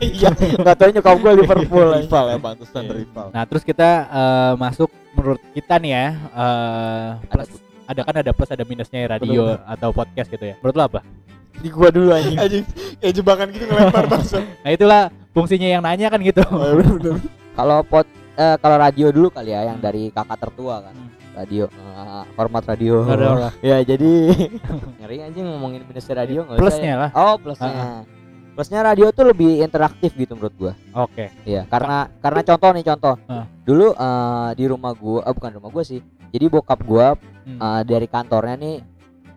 iya nggak tahu nyokap gue Liverpool rival ya, pantesan Iya. rival. nah terus kita eh, masuk menurut kita nih ya eh, plus ada kan ada plus ada minusnya ya radio atau podcast gitu ya. Menurut lo apa? Di gua dulu anjing. Anjing, kayak jebakan gitu ngelempar bangsa. nah itulah fungsinya yang nanya kan gitu. Oh, bener-bener. kalau pot eh, kalau radio dulu kali ya yang dari kakak tertua kan. Hmm. radio eh, format radio. Ya jadi ngeri aja ngomongin minusnya radio nggak usah plusnya ya. lah. Oh plusnya plusnya radio tuh lebih interaktif gitu menurut gua. Oke. Iya karena karena contoh nih contoh. Ah. dulu eh, di rumah gua ah, bukan rumah gua sih. Jadi bokap gua Hmm. eh, dari kantornya nih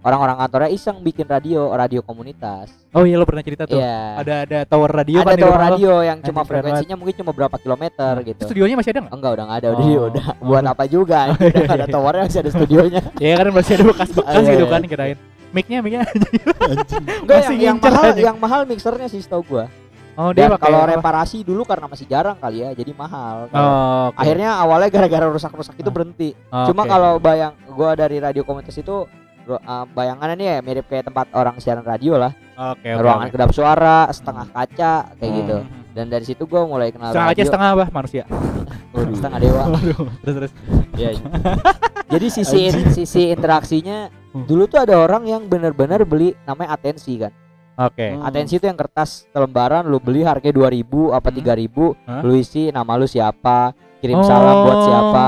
orang-orang kantornya iseng bikin radio radio komunitas. Oh iya lo pernah cerita tuh. Iya. Ada ada tower radio ada kan tuh rumah lo? radio yang cuma frekuensinya mungkin cuma berapa kilometer Itu gitu. Studionya masih ada nggak? Enggak udah nggak ada. Udah Oh. udah. Buat apa juga udah nggak ada towernya masih ada studionya. Ya kan masih ada bekas-bekas Iya, gitu iya. kan kirain mic-nya mic-nya enggak Masih yang, yang mahal aja. yang mahal mixernya sih setahu gua oh dia dan pakai kalau apa? reparasi dulu karena masih jarang kali ya jadi mahal oh, oke. akhirnya awalnya gara-gara rusak-rusak itu Ah. berhenti Oke. cuma kalau bayang gua dari radio komunitas itu uh, bayangannya nih ya mirip kayak tempat orang siaran radio lah oke oke ruangan oke. kedap suara setengah kaca kayak Hmm. gitu dan dari situ gua mulai kenal setengah aja radio setengah apa manusia setengah dewa terus terus iya. jadi sisi sisi interaksinya Hmm. dulu tuh ada orang yang benar-benar beli namanya atensi kan oke Hmm. atensi itu yang kertas selembaran lu beli harganya 2000 apa Hmm. 3000 Hah? lu isi nama lu siapa kirim salam buat siapa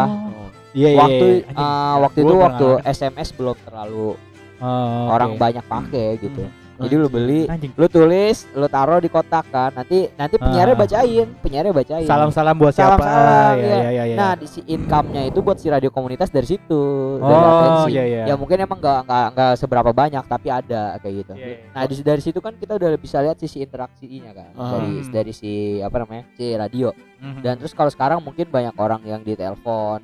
iya iya waktu iya, anjing. uh, waktu itu waktu. SMS belum terlalu Oh, orang oke. banyak pakai gitu. Hmm. Jadi lu beli, anjing lu tulis, lu taruh di kotak kan. Nanti nanti penyiarnya Ah. bacain, penyiarnya bacain. salam-salam buat siapa Salam-salam, ya iya. ya ya, ya. Nah, di si income-nya itu buat si radio komunitas dari situ, dari oh atensi. iya iya Ya mungkin emang nggak nggak nggak seberapa banyak tapi ada kayak gitu. Iya, iya. Nah, di, dari situ kan kita udah bisa lihat sisi interaksinya kan. Ah. Dari Hmm. dari si apa namanya? si radio. Mhm. Dan terus kalau sekarang mungkin banyak orang yang ditelepon.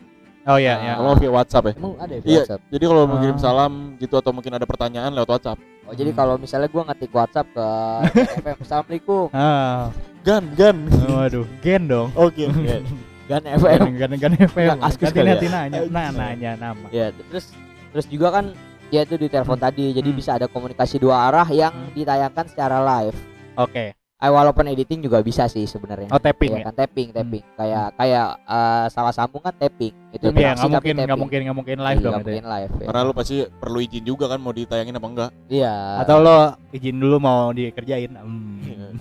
Oh iya Ah. iya Kalau via WhatsApp ya. Emang ada ya di Iya. WhatsApp? Jadi kalau mau kirim Ah. salam gitu atau mungkin ada pertanyaan lewat WhatsApp. Oh, jadi Hmm. kalau misalnya gua ngetik WhatsApp ke FM, Assalamualaikum, ah Gan, gan. waduh gen dong Oke. Gan FM. gan gan gan FM Askus ya? nanti nanya nah nanya nama ya terus terus juga kan Ya itu di telepon tadi. Jadi Hmm. bisa ada komunikasi dua arah yang Hmm. ditayangkan secara live. Oke. Eh, walaupun editing juga bisa sih sebenarnya. Oh tapping Iya ya. kan tapping, tapping. Kayak kayak eh, salah sambung kan tapping. Itu Iya interaksi nggak mungkin nggak mungkin nggak mungkin live Iya, dong itu. ya. mungkin live. ya. Karena lu pasti perlu izin juga kan mau ditayangin apa enggak. Iya. Atau lo izin dulu mau dikerjain. Hmm.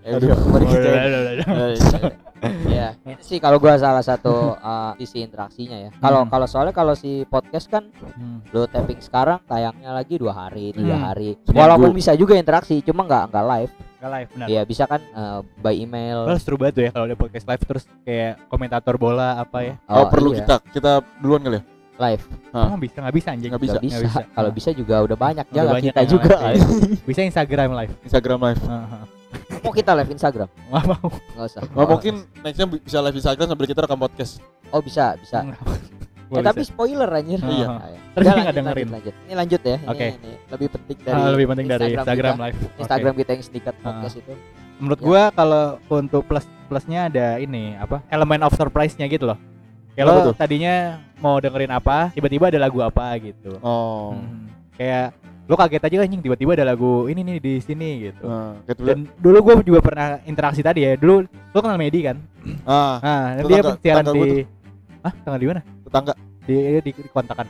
Eh, mau dikerjain. Udah, udah, udah, udah. ya itu sih kalau gua salah satu uh, sisi interaksinya ya kalau Hmm. kalau soalnya kalau si podcast kan Hmm. lo tapping sekarang tayangnya lagi dua hari tiga Hmm. hari walaupun bisa juga interaksi cuma nggak nggak live Nggak live benar. ya bisa kan uh, by email Lo seru banget tuh ya kalau ada podcast live terus kayak komentator bola apa ya. Oh, perlu iya, kita kita duluan kali ya? live Hah? Oh, bisa nggak bisa anjing? Nggak bisa. Bisa, bisa. kalau bisa juga udah banyak Udah ya nggak banyak kita juga live, iya. Bisa Instagram live. Instagram live. Heeh. mau kita live Instagram Nggak mau. nggak usah Oh, mungkin nextnya bisa live Instagram sambil kita rekam podcast. oh bisa bisa Eh, tapi spoiler anjir Iya. Ah, ya. Terus nggak dengerin. lanjut, lanjut. ini lanjut ya ini, Oke. ini lebih penting dari Ah, lebih penting dari Instagram kita. live. Instagram kita yang sedikit Ah. podcast itu Menurut Ya. gua kalau untuk plus plusnya ada ini apa? Elemen of surprise-nya gitu loh. Tuh? tadinya mau dengerin apa, tiba-tiba ada lagu apa gitu. Oh. Hmm. Kayak lo kaget aja anjing tiba-tiba ada lagu ini nih di sini gitu. Nah, gitu Dan dulu gue juga pernah interaksi tadi ya. Dulu lo kenal Medi kan? ah, Nah, dia siaran di Ah, tanggal di mana? tetangga Di di, di kontakan.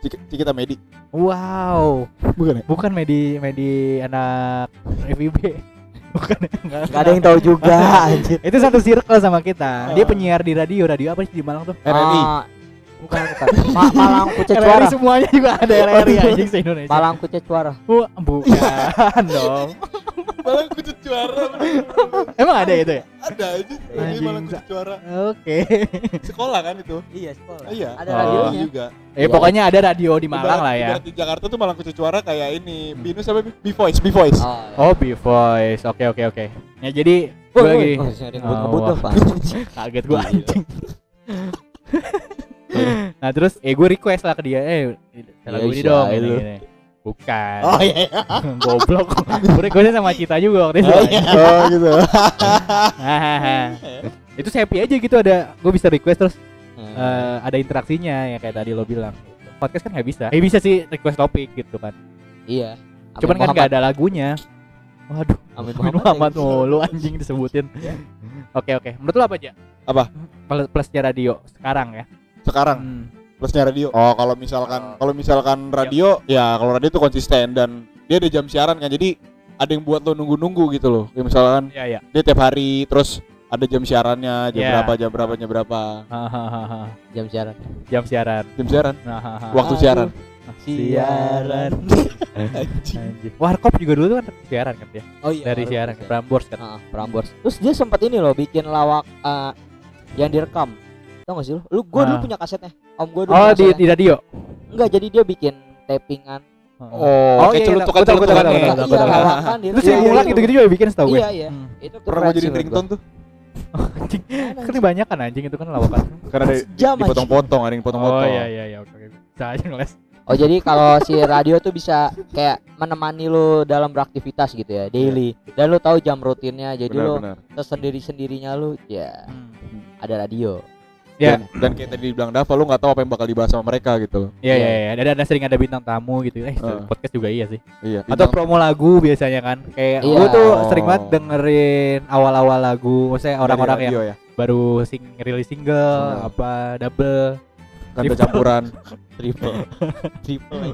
Cik- Cikita Medi. Wow. Bukan ya? Bukan Medi Medi anak FIB. Bukan. Enggak. Gak ada yang tahu juga anjir Itu satu circle sama kita. Dia penyiar di radio. Radio apa sih di Malang tuh? RRI. Ah, bukan bukan Ma- Malang Kucet RRI Suara semuanya juga ada RRI anjing se Indonesia. Malang Kucet Suara Bu- bukan dong. Malang kucet juara. Emang ada itu ya? Ada aja. Ini Anjing, Malang kucet juara. Oke. Sekolah kan itu? iya sekolah Iya. ada Oh. radionya juga. Eh pokoknya ada radio di Malang Ibarat- lah ya. Di Jakarta tuh Malang kucet juara kayak ini. Binus apa? B Voice, B Voice. oh, iya. Oh, B Voice. Oke oke oke. Ya jadi gue lagi Oh, Oh, kaget gue anjing. nah terus eh gue request lah ke dia eh lagu Ya, ini dong ini, bukan. Oh iya. goblok. Gue requestnya sama Cita juga waktu itu. Oh, iya. oh gitu. Hahaha. itu happy aja gitu ada gue bisa request terus Hmm. eh, ada interaksinya ya kayak tadi lo bilang. Podcast kan nggak bisa. Eh bisa sih request topik gitu kan. Iya. Amin cuman kan nggak ada lagunya. Waduh Amin Amin Muhammad, lagi. mulu anjing disebutin. Oke oke. Menurut lo apa aja? Apa? plus plusnya radio sekarang ya Sekarang Hmm. plusnya radio. Oh, kalau misalkan kalau misalkan radio ya kalau radio tuh konsisten dan dia ada jam siaran kan. Jadi ada yang buat lo nunggu-nunggu gitu loh. Kayak misalkan ya ya dia tiap hari terus ada jam siarannya jam Iya. berapa jam berapa jam berapa jam siaran jam siaran jam siaran waktu siaran siaran. Anjing. Warkop juga dulu kan siaran kan dia oh iya dari siaran ke Prambors kan Heeh, Prambors. Terus dia sempat ini loh bikin lawak eh, yang direkam. Tau gak sih lu? Lu gua dulu Ah. punya kasetnya. Om gua dulu oh di, di radio Enggak, jadi dia bikin tappingan. oh, kayak iya, celutukan ya. betul, Iya, betul, betul. lawakan dia. terus Iya, iya, mulat iya. gitu-gitu juga bikin setahu gue Iya, iya. Hmm. Itu pernah mau sih jadi ringtone tuh anjing kan banyak kan anjing itu kan lawakan karena ada dipotong-potong ada yang oh potong-potong iya iya iya oke aja ngeles Oh jadi kalau si radio tuh bisa kayak menemani lu dalam beraktivitas gitu ya daily dan lu tahu jam rutinnya jadi lu benar-benar sendiri sendirinya lu ya ada radio ya dan, dan kayak tadi dibilang Dava lu nggak tahu apa yang bakal dibahas sama mereka gitu Iya Iya. iya iya. Ada ada sering ada bintang tamu gitu. Eh Heeh. podcast juga iya sih. iya Atau bintang- promo lagu biasanya kan. Kayak Iya. gue tuh Oh. sering banget dengerin awal-awal lagu. Maksudnya orang-orang yang ya baru sing rilis single Hmm. apa double. Ganda Triple. campuran triple triple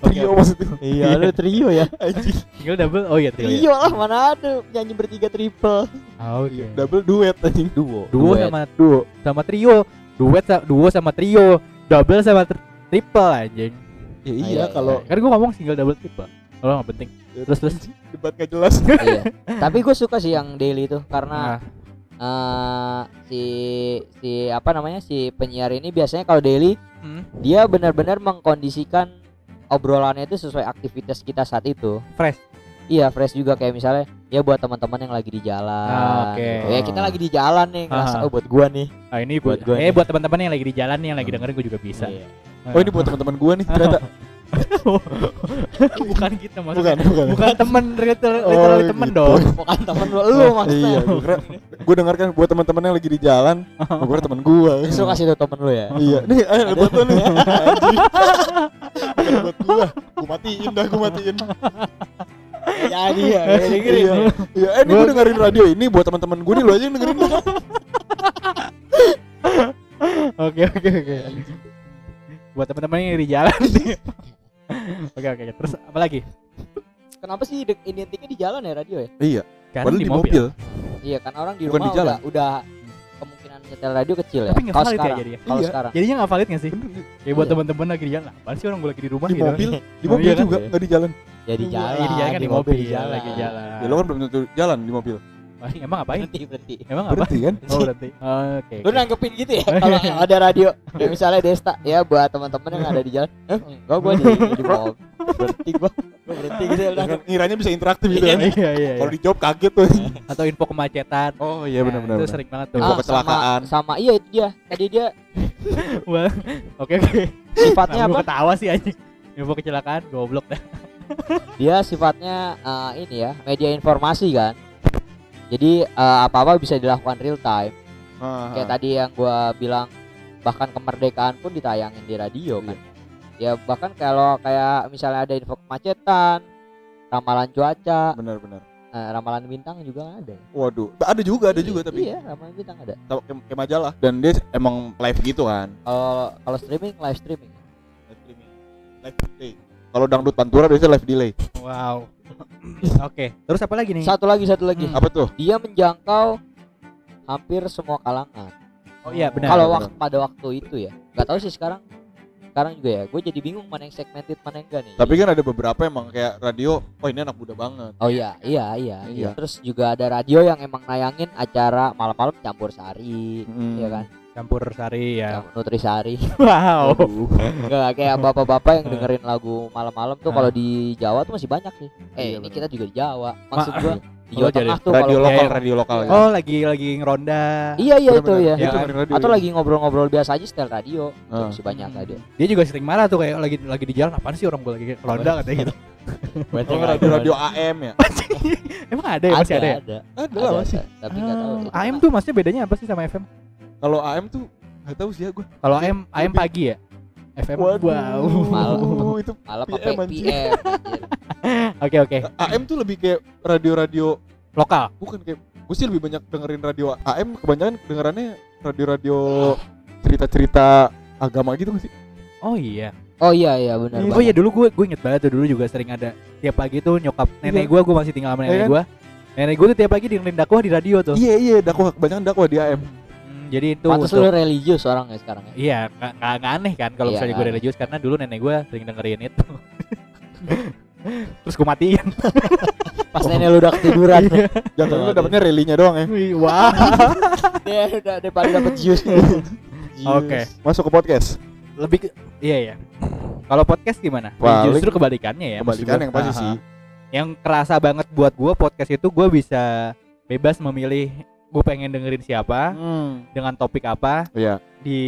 trio maksudnya iya lu trio ya Single double. Oh iya trio. ya. trio lah mana ada nyanyi bertiga triple Ah, Oke. double duet anjing duo Duo sama duo sama trio. Duet sa- duo sama trio. Double sama tr- triple anjing. ya, iya, iya kalau Kan gue ngomong single double triple. Kalau nggak penting. Terus terus. debat gak jelas iya. tapi gue suka sih yang daily itu karena Nah, eh si si apa namanya si penyiar ini biasanya kalau daily hmm, dia benar-benar mengkondisikan obrolannya itu sesuai aktivitas kita saat itu fresh. iya fresh juga kayak misalnya ya buat teman-teman yang lagi di jalan Ah, oke. gitu. ya kita lagi di jalan nih ngerasa Ah. oh buat gua nih Ah ini Buat buat gua eh nih. buat teman-teman yang lagi di jalan nih yang lagi dengerin gue juga bisa. Iya. oh ini buat teman-teman gua nih ternyata bukan kita Bukan, maksudnya. bukan. Bukan temen, literal, Oh, literally temen gitu. dong. bukan temen lu, lu maksudnya Iya, gue gue dengarkan buat teman-teman yang lagi di jalan, gue kira teman gue. justru kasih tau temen lu ya Iya, nih ayo buat lu nih. Bukan buat gua. Gua matiin dah, gua matiin. jadi ya dengerin Iya. ya. Iya, eh, ini gua dengerin radio ini buat teman-teman gue nih lu aja yang dengerin. Oke oke oke. Buat teman-teman yang di jalan. Oke oke. Terus apa lagi? kenapa sih de- identiknya di jalan ya radio ya Iya, Karena padahal di mobil. iya kan orang di Bukan rumah di jalan. udah udah kemungkinan nyetel radio kecil ya Tapi nggak kalau valid ya sekarang jadi ya? kalau Iya. sekarang Jadinya nggak valid nggak sih? Ya buat Iya. teman-teman lagi di jalan. Apaan sih orang gue lagi di rumah Di gitu? mobil, di Oh, mobil iya kan? juga enggak di jalan. ya di Iya, jalan di jalan kan di mobil, di jalan lagi jalan. Ya lo kan belum tentu jalan di mobil. Emang ngapain? berhenti berhenti Emang apa? Berarti kan? Oh berarti. Oke. lu nanggepin gitu ya kalau ada radio ya misalnya Desta ya buat teman-teman yang ada di jalan eh, enggak gua di di mobil berhenti gua gua berhenti gitu ya Ya kan ngiranya bisa interaktif gitu kan. Iya iya. Kalau iya. dijawab kaget tuh. Atau info kemacetan. Oh iya benar-benar. Itu sering banget tuh. Info Ah, kecelakaan. sama, iya itu dia tadi dia Wah, Oke oke. sifatnya gua apa ketawa sih anjing. Info kecelakaan goblok dah. dia sifatnya eh, ini ya media informasi kan jadi apa apa bisa dilakukan real time Ah, kayak tadi yang gua bilang bahkan kemerdekaan pun ditayangin di radio kan ya bahkan kalau kayak misalnya ada info kemacetan ramalan cuaca benar-benar. eh, ramalan bintang juga ada Waduh, ada juga, ada Iya, juga tapi iya ramalan bintang ada kayak majalah dan dia emang live gitu kan. kalau kalau streaming live streaming Live streaming. Live delay. Kalau dangdut pantura biasanya live delay. Wow. Oke. Terus apa lagi nih? satu lagi satu lagi Hmm. Apa tuh? dia menjangkau hampir semua kalangan Oh iya benar. kalau waktu pada waktu itu ya nggak tahu sih sekarang sekarang juga ya gue jadi bingung mana yang segmented mana yang enggak nih Tapi kan ada beberapa emang kayak radio, oh ini anak muda banget. oh iya iya iya iya Iya. terus juga ada radio yang emang nayangin acara malam-malam campur sari Hmm. Iya kan Campur sari ya. Campur nutrisari Wow. Enggak kayak bapak-bapak yang dengerin lagu malam-malam tuh Ah. kalau di Jawa tuh masih banyak sih eh Iya, ini kita juga di Jawa maksud Ma- gua di Jawa Tengah tuh Radio kalau lokal, Iya. radio lokal ya. Oh lagi lagi ngeronda. iya iya itu ya Iya Itu kan? radio. atau lagi ngobrol-ngobrol biasa aja setel radio Ah. masih banyak Hmm. radio Dia juga sering marah tuh kayak lagi lagi di jalan apaan sih orang gue lagi ngeronda katanya gitu. Oh, radio radio AM ya. Emang ada ya masih ada ya? ada Ada ada, lah masih. ada. tapi nggak tahu Ah, AM mah. tuh maksudnya bedanya apa sih sama FM? Kalau AM tuh nggak tahu sih ya gue. Kalau AM AM Lebih- pagi ya? FM Waduh, wow. Malam. itu malah PM. PM. Oke oke. AM tuh lebih kayak radio-radio Lokal. bukan kayak gue sih lebih banyak dengerin radio AM kebanyakan dengerannya radio-radio cerita-cerita agama gitu nggak sih? Oh iya. oh iya iya benar Oh iya dulu gue gue inget banget tuh dulu juga sering ada tiap pagi tuh nyokap nenek Iya. gue gue masih tinggal sama Iya nenek kan? gue. Nenek gue tuh tiap pagi dengerin dakwah di radio tuh. Iya iya dakwah kebanyakan dakwah di AM. Hmm, jadi itu Pantes untuk- lu religius orang ya sekarang ya Iya, nggak nggak- nggak aneh kan kalau Iya, misalnya gue religius karena dulu nenek gue sering dengerin itu. Terus gue matiin. pas nenek lu udah ketiduran Jangan lu dapetnya relinya doang ya. Wih, Wah. dia udah daripada dapet jus Oke. Masuk ke podcast. Lebih ke, iya ya. Kalau podcast gimana? Paling- justru kebalikannya ya. maksud Kebalikan yang pasti sih. Yang kerasa banget buat gue podcast itu gue bisa bebas memilih gue pengen dengerin siapa Hmm. dengan topik apa Iya. di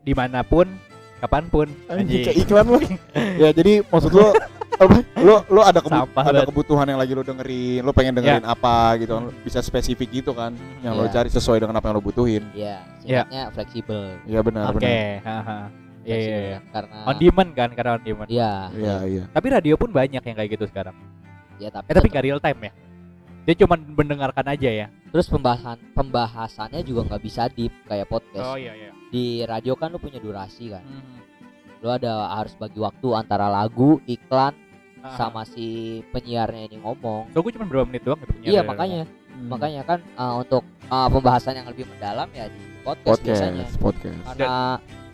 di mana pun kapan pun Anjing kayak iklan lu. ya jadi maksud lu apa? Lu lu ada kebu- Sampah ada banget. kebutuhan yang lagi lu dengerin, lu pengen dengerin apa gitu kan. Bisa spesifik gitu kan yang lu Iya. cari sesuai dengan apa yang lu butuhin. Iya, Iya. sifatnya fleksibel. Iya benar oke benar. iya iya iya. Karena on demand kan karena on demand Iya, Iya iya. tapi radio pun banyak yang kayak gitu sekarang ya tapi, eh tapi nggak real time ya dia cuma mendengarkan aja ya terus pembahasan pembahasannya juga nggak bisa deep kayak podcast. iya iya Di radio kan lu punya durasi kan. Hmm. Lu ada harus bagi waktu antara lagu, iklan Aha. sama si penyiarnya ini ngomong. so gue cuma berapa menit doang gitu Iya, makanya Hmm. makanya kan uh, untuk uh, pembahasan yang lebih mendalam ya di podcast, biasanya. Podcast, podcast. Karena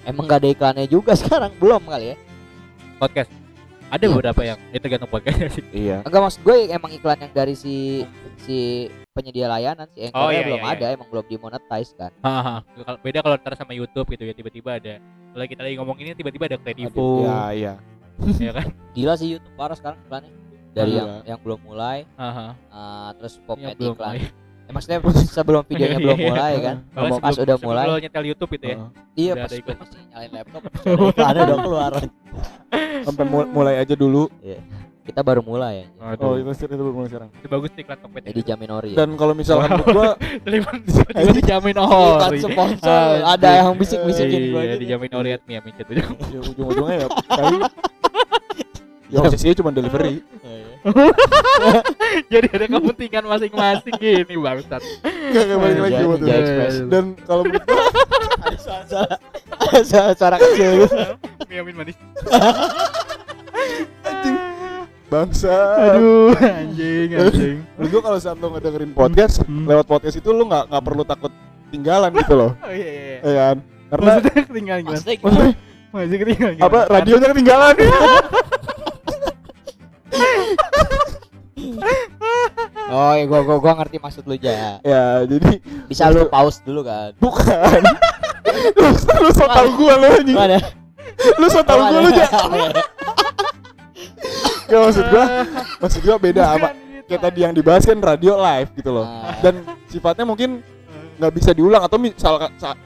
emang nggak ada iklannya juga sekarang belum kali ya. podcast ada Iya, beberapa yang itu tergantung podcast sih Iya. Enggak maksud gue emang iklan yang dari si si penyedia layanan si Oh, Anchor iya, belum iya, ada, emang belum dimonetize kan. Haha. Kalau- beda kalau ntar sama YouTube gitu ya tiba-tiba ada kalau kita lagi ngomong ini tiba-tiba ada Kredivo Iya iya. ya kan Gila sih YouTube parah sekarang iklannya. Dari Iya. yang yang belum mulai Haha. uh, terus pop Yang iklan. mulai. Ya, maksudnya sebelum videonya belum Iya. mulai kan. Kalau Pas sebelum- udah sebelum mulai. lo nyetel YouTube itu ya Iya Udah pas gue masih nyalain laptop. ada udah keluar. sampai mul- mulai aja dulu. Kita baru mulai ya. Oh, itu itu baru mulai sekarang. itu bagus nih iklan Tokped Jadi jamin ori ya. Dan kalau misalkan menurut gua Terima dijamin oh Iklan sponsor ada yang bisik-bisikin gua iya, gitu. dijamin ori at Mia Micet ya ujung-ujungnya ya kali ya posisinya cuma delivery. jadi ada kepentingan masing-masing gini bangsat Enggak enggak balik lagi Iya, buat iya. Dan kalau menurut gua Suara- Suara kecil gitu. Mia Min manis bangsa. aduh anjing anjing Menurut gua kalau saat lo ngedengerin podcast, Hmm. lewat podcast itu lo nggak nggak perlu takut tinggalan gitu loh. oh iya iya iya. Ya kan? Karena maksudnya ketinggalan Maksudnya ketinggalan apa radionya ketinggalan. Ya gua gua gua ngerti maksud lu ja. ya, jadi Bisa lu pause dulu kan. bukan. lu, lu so tau gua lo anjing. Mana? Lu so tau gua lu aja. Ya maksud gua, maksud gua beda sama kayak tadi yang dibahas kan radio live gitu loh. Nah, Dan sifatnya mungkin nggak bisa diulang atau misal sa-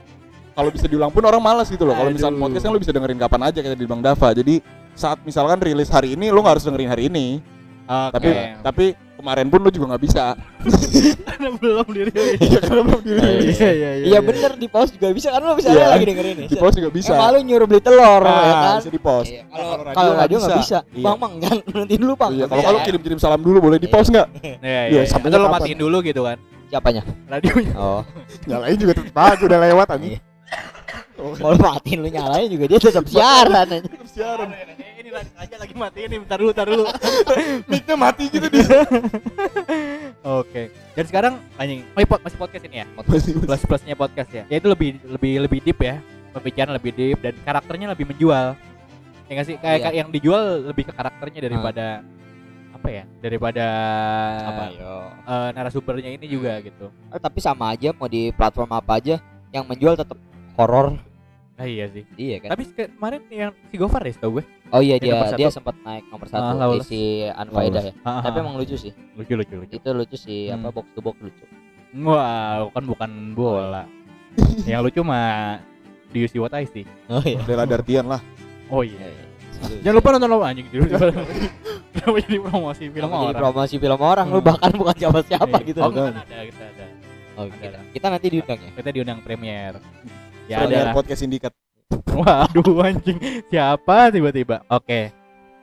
kalau bisa diulang pun orang malas gitu loh. Kalau misal Aduh. podcast kan lu bisa dengerin kapan aja kayak di Bang Dava. Jadi saat misalkan rilis hari ini lu nggak harus dengerin hari ini. Oke. Tapi tapi kemarin pun lu juga nggak bisa. karena belum dirilis Iya karena belum dirilis. iya iya Iya bener di pause juga bisa kan lu bisa Iya. lagi dengerin nih. Di post juga bisa. Emang lu nyuruh beli telur ya Nah, kan? bisa di post. Iya, Nah, Kalau radio kalau nggak radio nggak bisa. Iya. Bang, bang, jangan nanti dulu bang. Iya, kalau kalau ya. kirim-kirim salam dulu boleh di post nggak? iya Iya, iya sampai kapan? matiin dulu gitu kan Siapanya? radionya Oh, Nyalain juga tetap aja udah lewat anjing. Iya. kalau matiin lu nyalain juga dia tetap siaran aja. Siaran. Ini lagi aja lagi matiin nih bentar dulu bentar dulu. Mic-nya mati gitu dia. oke. Dan sekarang anjing. Oh, pod- masih podcast ini ya? Plus plusnya podcast ya? Ya itu lebih lebih lebih deep ya. Pembicaraan lebih deep dan karakternya lebih menjual. Ya nggak sih? Kayak Iya. kayak yang dijual lebih ke karakternya daripada apa ya? Daripada Apa yo? eh, narasumbernya ini juga gitu. Eh, tapi sama aja mau di platform apa aja yang menjual tetap horor. Ah, iya sih Iya kan? tapi kemarin yang si Gofar ya tau gue Oh iya Yang dia dia sempat naik nomor Ah, satu di Lawless. si Anfaida ya. Ah, Tapi ah, emang lucu sih. lucu lucu lucu Itu lucu sih Hmm. apa box to box lucu. wow kan bukan bola yang lucu mah you see what I see Oh iya. Bela Dartian lah. oh iya jangan lupa nonton lo anjing dulu kenapa jadi promosi film Kamu jadi orang promosi film orang lu Hmm. bahkan bukan siapa-siapa Iya. gitu. oh kan ada kita ada Oh, Ada. kita, kita nanti diundang ya. kita diundang premier ya ada podcast sindikat. waduh anjing siapa tiba-tiba oke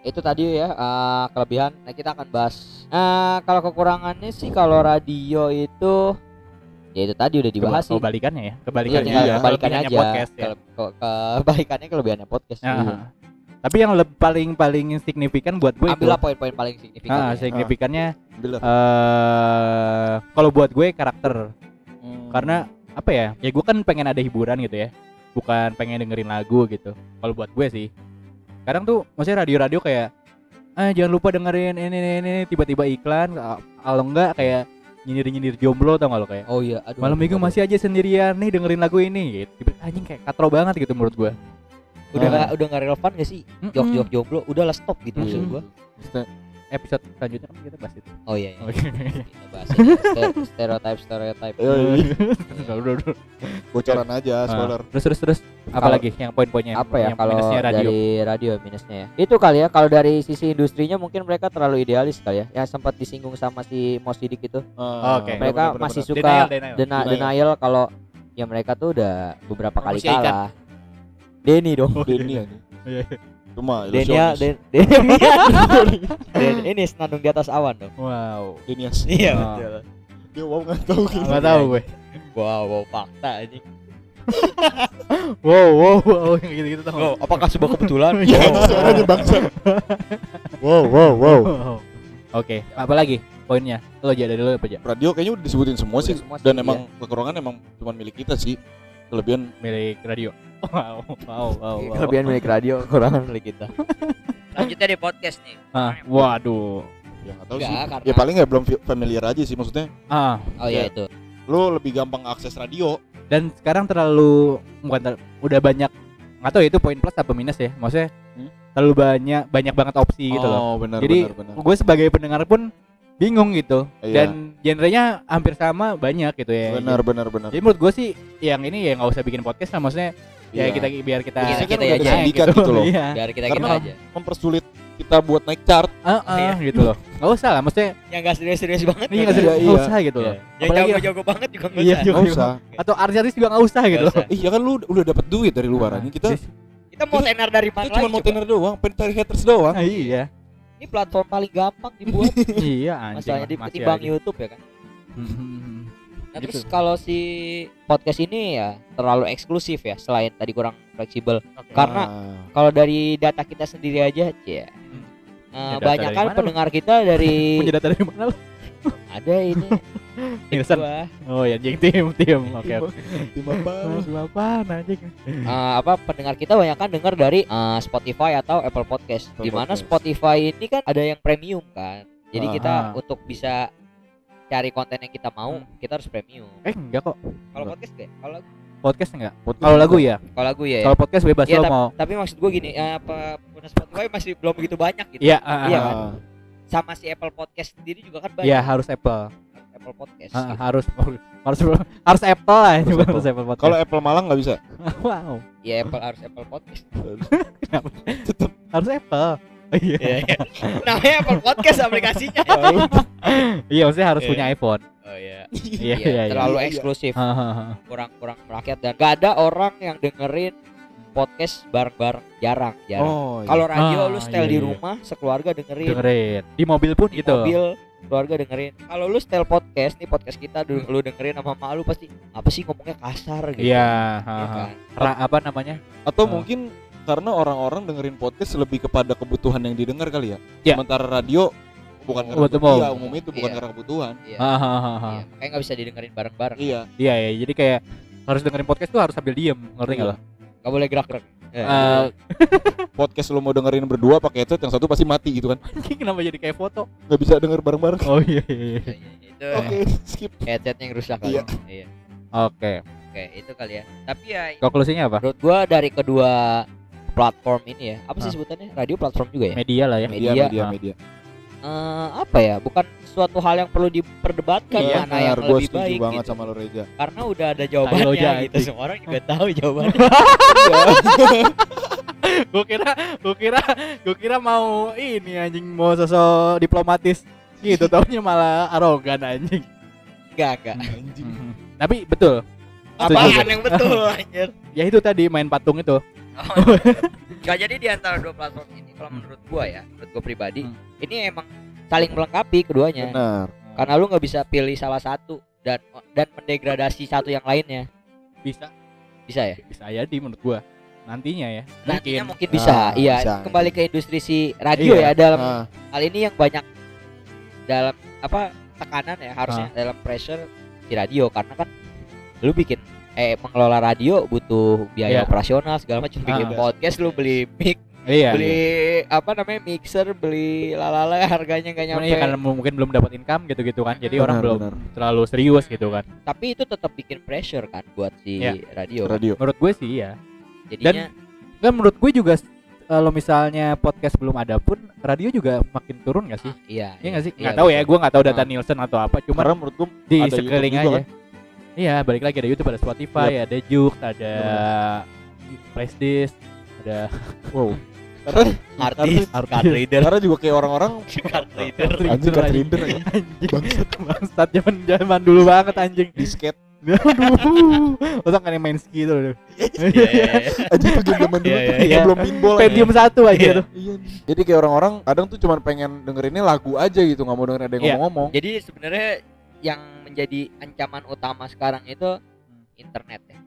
Itu tadi ya eh, kelebihan. Nah, kita akan bahas. Eh kalau kekurangannya sih kalau radio itu ya itu tadi udah dibahas sih. kebalikannya ya Iya, kebalikannya tinggal ya, kebalikannya aja. podcast ya Ke- ke- kebalikannya kelebihannya podcast. Nah, Iya. tapi yang le- paling paling signifikan buat gue itu Ambillah poin-poin paling signifikan. ah, ya. signifikannya Bila. eh kalau buat gue karakter Hmm. karena apa ya ya gue kan pengen ada hiburan gitu ya bukan pengen dengerin lagu gitu kalau buat gue sih kadang tuh maksudnya radio-radio kayak ah jangan lupa dengerin ini ini, ini tiba-tiba iklan kalau enggak kayak nyindir-nyindir jomblo tau gak lo kayak Oh iya, aduh. malam minggu aduh. masih aja sendirian nih dengerin lagu ini gitu Tiba- anjing kayak katro banget gitu menurut gue udah Ah. nggak udah nggak relevan gak sih? Mm-mm. Jok-jok jomblo udahlah stop gitu maksud Mm-mm. Episode selanjutnya kan kita bahas itu Oh iya, iya. Oke. kita bahas. Ste- stereotype stereotype. Iya, iya. Udah, udah, udah. Bocoran aja, Ah, spoiler. terus terus terus apa Kalau- lagi yang poin-poinnya apa ya yang kalau radio dari radio minusnya ya itu kali ya kalau dari sisi industrinya mungkin mereka terlalu idealis kali ya yang sempat disinggung sama si Mosidik itu Ah, Oke. mereka benar-benar, masih benar. suka Denial, denial. dena- Denial. denial kalau ya mereka tuh udah beberapa kali kalah Denny dong Denny aja. Iya. Cuma Denia. Den Den Den- ini senandung di atas awan dong wow Denias. iya betul Dia wow nggak tahu. nggak tahu gue wow wow fakta anjing wow wow wow yang gitu gitu tau oh, apakah sebuah kebetulan Iya. Wow. Suaranya bangsa. Wow, wow, wow. Wow. Oke, apa lagi poinnya? Lo aja dari lo apa aja? Radio kayaknya udah disebutin semua Udah sih. semua sih, Dan iya. emang kekurangan emang cuma milik kita sih. Kelebihan Milik radio. Wow, wow, wow, wow. kelebihan milik radio kekurangan milik kita lanjutnya di podcast nih Ah, waduh. ya nggak tahu Enggak, sih. karena- Ya paling nggak belum familiar aja sih maksudnya. Ah, oh iya itu Lo lebih gampang akses radio. dan sekarang terlalu bukan ter- udah banyak nggak tahu ya itu poin plus apa minus ya. Maksudnya Hmm? terlalu banyak banyak banget opsi gitu loh. Oh, benar Jadi benar benar. gue sebagai pendengar pun bingung gitu. Iya. Dan genrenya hampir sama banyak gitu ya. Benar benar benar. Jadi menurut gue sih yang ini ya nggak usah bikin podcast lah maksudnya Ya Iya. kita biar kita Kita- Biasanya kan kita ada aja sindikat gitu loh. Iya. Dari kita Karena- kita aja. Mempersulit kita buat naik chart. Heeh, gitu loh. Enggak usah lah, maksudnya Yang enggak serius-serius banget. Iya, usah, iya. usah gitu loh. Yang Apalagi jago-jago banget juga enggak Iya, usah. juga. Nggak usah. atau artis juga enggak usah gitu Nggak loh. Iya kan lu udah dapat duit dari luar anjing. Kita Kita mau tenar dari mana kita cuma mau tenar doang, pengen cari haters doang. Ah, iya. Ini platform paling gampang dibuat iya anjing. masalahnya di ketimbang. YouTube ya kan. Hmm. Nah, Gitu. terus kalau si podcast ini ya terlalu eksklusif ya selain tadi kurang fleksibel. Oke. Karena Ah. kalau dari data kita sendiri aja ya. Hmm. data banyak kan pendengar kita dari punya data dari mana lu? ada ini. Nielsen. Oh ya anjing tim tim. Oke. Tim apa? Tim anjing? Eh, apa pendengar kita banyak kan dengar dari eh, Spotify atau Apple Podcast. Di mana. Spotify ini kan ada yang premium kan. Jadi Ah. kita Ah. untuk bisa cari konten yang kita mau, Hmm. kita harus premium. Eh enggak kok. Kalau podcast enggak? Kalau lagu, Podcast enggak? Kalau lagu ya. kalau lagu ya. Kalau podcast bebas Iya, lo mau. Tapi maksud gue gini, eh, apa pengguna Spotify masih belum begitu banyak gitu. Iya, ah, Iya kan? Sama si Apple Podcast sendiri juga kan banyak. Iya harus Apple. Apple Podcast. Gitu. harus harus harus Apple lah Harus Apple. harus Apple podcast. Kalau Apple Malang nggak bisa. wow, Ya Apple harus Apple Podcast. harus Apple. Oh, Iya. Iya, iya. Namanya Apple Podcast aplikasinya. Iya, maksudnya harus Iya. punya iPhone. Oh iya. Iya, Iya, iya, terlalu Iya, eksklusif, kurang-kurang merakyat dan gak ada orang yang dengerin podcast bareng-bareng, jarang, jarang. Oh. iya. Kalau radio Ah, lu setel iya, di rumah, sekeluarga dengerin. Dengerin. Di mobil pun Di gitu. mobil, keluarga dengerin. Kalau lu setel podcast, nih podcast kita du- lu dengerin sama mak lu pasti apa sih ngomongnya kasar gitu. Iya, haha. kan? Ra- apa namanya? Atau Ah. mungkin karena orang-orang dengerin podcast lebih kepada kebutuhan yang didengar kali ya. Ya. Sementara radio bukan karena kebutuhan. Iya, umumnya itu bukan Iya. karena kebutuhan. Iya. Iya, makanya nggak bisa didengerin bareng-bareng. Iya. Iya, iya. Jadi kayak harus dengerin podcast tuh harus sambil diem, ngerti nggak Iya. lo? Gak boleh gerak-gerak. Eh, Eh, Podcast lu mau dengerin berdua pakai headset yang satu pasti mati gitu kan. anjing kenapa jadi kayak foto? Nggak bisa denger bareng-bareng. Oh iya, iya, iya. iya, iya, itu Oke, skip. headsetnya yang rusak kali. Iya. Iya. Oke. Oke, itu kali ya. Tapi ya Konklusinya apa? menurut gua dari kedua platform ini ya, apa sih sebutannya? Radio platform juga ya? Media lah ya. Media. Media, media, media. Eh, apa ya? Bukan suatu hal yang perlu diperdebatkan Iya, mana yang lebih baik banget gitu. sama lo Reza. Karena udah ada jawabannya jadi. gitu. Semua orang juga tahu jawabannya. gue kira gue kira gue kira mau ini anjing mau sosok diplomatis gitu taunya malah arogan anjing Enggak, enggak. Anjing. Tapi betul Apaan Setuju. yang betul anjir? ya itu tadi main patung itu Gak jadi di antara dua platform ini kalau menurut gua ya, menurut gua pribadi, Hmm. ini emang saling melengkapi keduanya. Benar. Karena lu nggak bisa pilih salah satu dan dan mendegradasi satu yang lainnya. bisa Bisa ya? bisa jadi menurut gua nantinya ya Nantinya mungkin mungkin bisa. Ah, iya, bisa. kembali ke industri si radio Iya. ya dalam Ah, hal ini yang banyak dalam apa tekanan ya harusnya Ah. dalam pressure di radio karena kan lu bikin eh mengelola radio butuh biaya Iya. operasional segala macam bikin Ah. podcast lu beli mic iya beli apa namanya mixer beli lalala harganya nggak Cuman nyampe ya karena mungkin belum dapat income gitu-gitu kan jadi orang Benar, belum benar. terlalu serius gitu kan tapi itu tetap bikin pressure kan buat si Iya. radio radio. menurut gue sih ya jadinya kan menurut gue juga kalau misalnya podcast belum ada pun radio juga makin turun gak sih ah, iya Iya nggak sih? iya, Nggak tahu ya, gue nggak tahu data Ah. Nielsen atau apa. Cuman Karena menurut gue di ada sekeliling aja. Iya, balik lagi ada YouTube, ada Spotify, ada Juk, ada Flashdisk, ada wow. Karena artis Artis. card reader karena juga kayak orang-orang card reader Anjing, card reader, anjing. Anjing. Bangsat zaman zaman dulu banget anjing. disket Aduh. Masa kan yang main ski itu loh. aja tuh game zaman dulu Iya, tuh iya, iya. belum pinball. Pentium satu aja Iya. tuh. Iya. Jadi kayak orang-orang kadang tuh cuma pengen dengerinnya lagu aja gitu, nggak mau denger ada yang Iya. ngomong-ngomong. jadi sebenarnya yang menjadi ancaman utama sekarang itu internet ya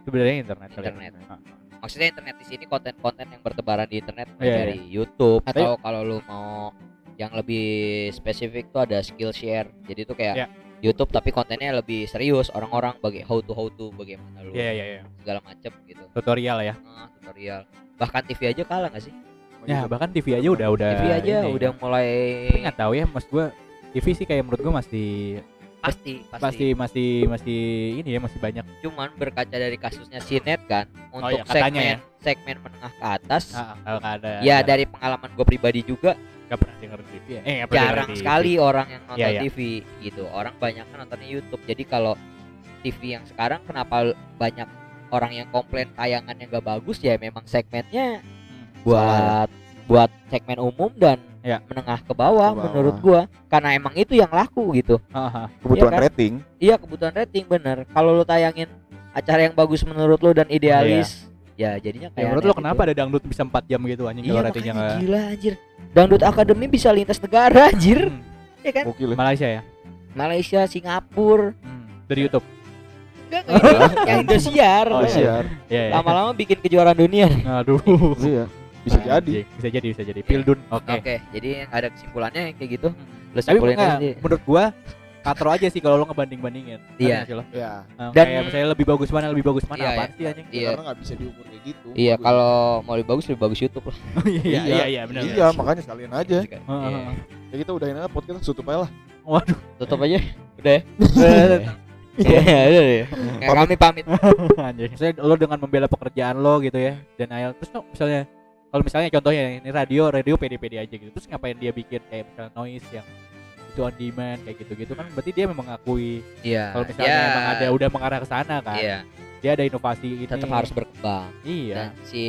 Sebenarnya internet. ya. Internet. Ah. maksudnya internet di sini konten-konten yang bertebaran di internet mulai Iya, dari YouTube atau kalau lu mau yang lebih spesifik tuh ada Skillshare jadi tuh kayak Iya. YouTube tapi kontennya lebih serius orang-orang bagi how to how to bagaimana lu Iya iya iya. segala macam gitu Tutorial ya. Ah, tutorial bahkan TV aja kalah nggak sih Ya bahkan TV aja udah udah. TV aja ini. udah mulai Tapi nggak tahu ya, mas gue TV sih kayak menurut gue masih pasti pasti masih masih masih ini ya masih banyak cuman berkaca dari kasusnya Sinet kan untuk iya, katanya segmen segmen menengah ke atas ah, kalau nggak ada ya ada- dari pengalaman gue pribadi juga nggak pernah denger TV ya eh jarang TV. sekali orang yang nonton Iya, iya. TV gitu orang banyak kan nontonnya YouTube jadi kalau TV yang sekarang kenapa banyak orang yang komplain tayangannya nggak bagus ya memang segmennya Hmm. buat buat segmen umum dan Ya. menengah ke bawah, Ke bawah. menurut gua karena emang itu yang laku gitu Haha. kebutuhan Iya kan? rating iya kebutuhan rating bener kalau lu tayangin acara yang bagus menurut lu dan idealis ya jadinya Ya, kayak menurut aneh lo kenapa ada dangdut bisa 4 jam gitu anjing gitu. kalau iya ratingnya nggak- gila anjir dangdut akademi bisa lintas negara anjir Hmm. ya kan ya. Malaysia ya Malaysia Singapura Hmm. dari YouTube enggak enggak yang Indosiar Oh, iya. ya, ya. lama-lama bikin kejuaraan dunia aduh iya bisa jadi. Anjing, bisa jadi bisa jadi. Pildun. Oke. Oke jadi ada kesimpulannya kayak gitu. Hmm. lu tapi enggak, menurut gua katro aja sih kalau lo ngebanding bandingin Iya. ya Nah, Dan- kayak misalnya lebih bagus mana lebih bagus mana Iya, apaan sih anjing? Iya. karena nggak bisa diukur kayak gitu. Iya Bagus. kalau mau lebih bagus lebih bagus YouTube lah. Iya iya iya. benar iya makanya sekalian aja. Heeh, Iya. heeh. ya kita udahin aja podcast tutup aja lah. Waduh. Tutup aja. Udah ya? Iya, udah ya. Kayak kami pamit. anjing. Misalnya lo dengan membela pekerjaan lo gitu ya dan ayel terus no, misalnya kalau misalnya contohnya ini radio radio pede-pede aja gitu terus ngapain dia bikin kayak misalnya noise yang itu on demand kayak gitu-gitu kan berarti dia memang mengakui Iya. kalau misalnya ya, emang ada udah mengarah ke sana kan Iya, dia ada inovasi ini tetap harus berkembang. iya Dan si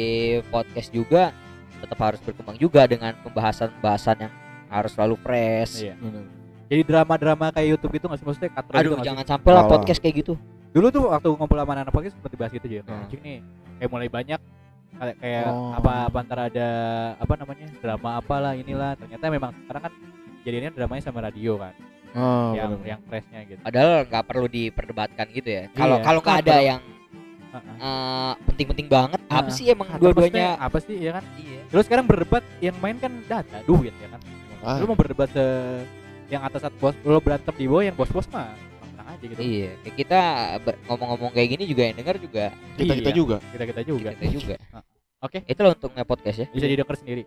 podcast juga tetap harus berkembang juga dengan pembahasan-pembahasan yang harus selalu fresh. iya jadi drama-drama kayak YouTube gitu nggak sih maksudnya katro gitu Aduh, sih? jangan sampai lah podcast kayak gitu. dulu tuh waktu ngumpul sama anak podcast seperti bahas gitu aja Hmm. anjing nih kayak mulai banyak kayak kayak Oh. apa apa antara ada apa namanya drama apalah inilah ternyata memang sekarang kan jadinya dramanya sama radio kan oh, yang bener. yang freshnya gitu Padahal nggak perlu diperdebatkan gitu ya. Kalau Iya, kalau nggak ada perlu. yang Heeh. eh, penting-penting banget, apa Nah, sih emang dua-duanya? apa sih ya kan Iya. terus sekarang berdebat yang main kan data duit ya kan Ah, lu mau berdebat se yang atas atas bos lu berantem di bawah yang bos bos mah tenang aja gitu Iya, kayak kita ngomong-ngomong kayak gini juga yang denger juga kita kita Iya, juga kita kita juga kita juga. Oke. Itu loh untuk nge-podcast ya. bisa didengar sendiri.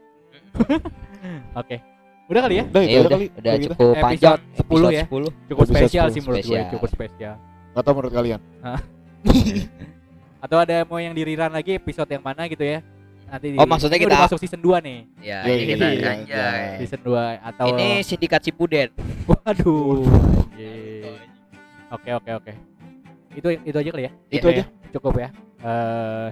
Oke. Udah kali ya? Udah itu Ya aja udah, kali. Udah kita. cukup Episode panjang 10 ya. 10. cukup Episode spesial 10 sih menurut gue spesial. cukup spesial. Tahu menurut kalian. Atau ada mau yang diriran lagi episode yang mana gitu ya? Nanti di, Oh, maksudnya ini kita- udah masuk season 2 nih. Ya, Iya, ini kita iya, anjay. season 2 atau Ini sindikat Cipuden. waduh. Oke oke oke. Itu itu aja kali ya? Itu Oke, aja. cukup ya. Eh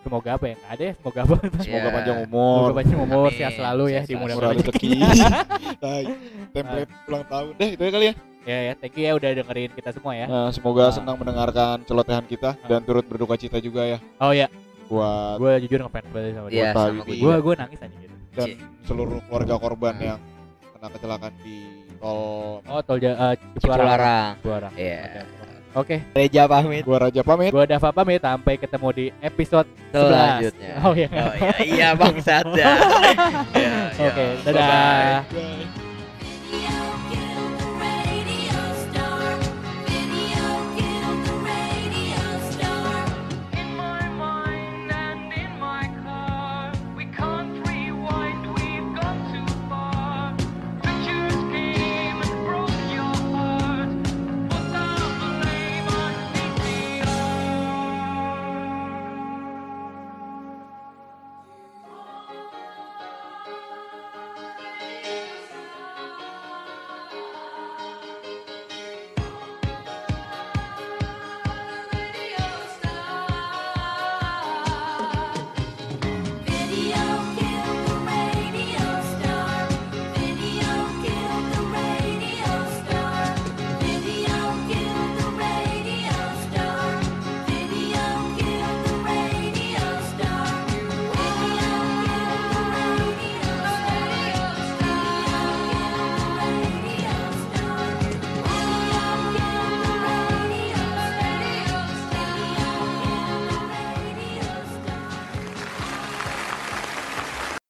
semoga apa ya? Nggak ada ya semoga apa? Semoga Ya. panjang semoga umur panjang umur Amin. sehat selalu ya Sehat di selalu. mudah murah rezeki. Tai, template ulang tahun. Deh itu aja kali ya. Ya ya thank you ya udah dengerin kita semua ya. Nah, semoga Ah. senang mendengarkan celotehan kita dan turut berduka cita juga ya. Oh ya. Buat gue jujur ngefans banget sama dia. Iya, sama gue gue gue nangis aja gitu dan seluruh keluarga korban yang kena kecelakaan di tol oh tol eh, Cipularang. Cipularang. Iya. Oke Reja pamit gua Raja pamit gue Dava pamit sampai ketemu di episode 11 selanjutnya. oh iya Oh iya, iya bangsat. Ya. Ya, ya. oke dadah Bye-bye. Bye.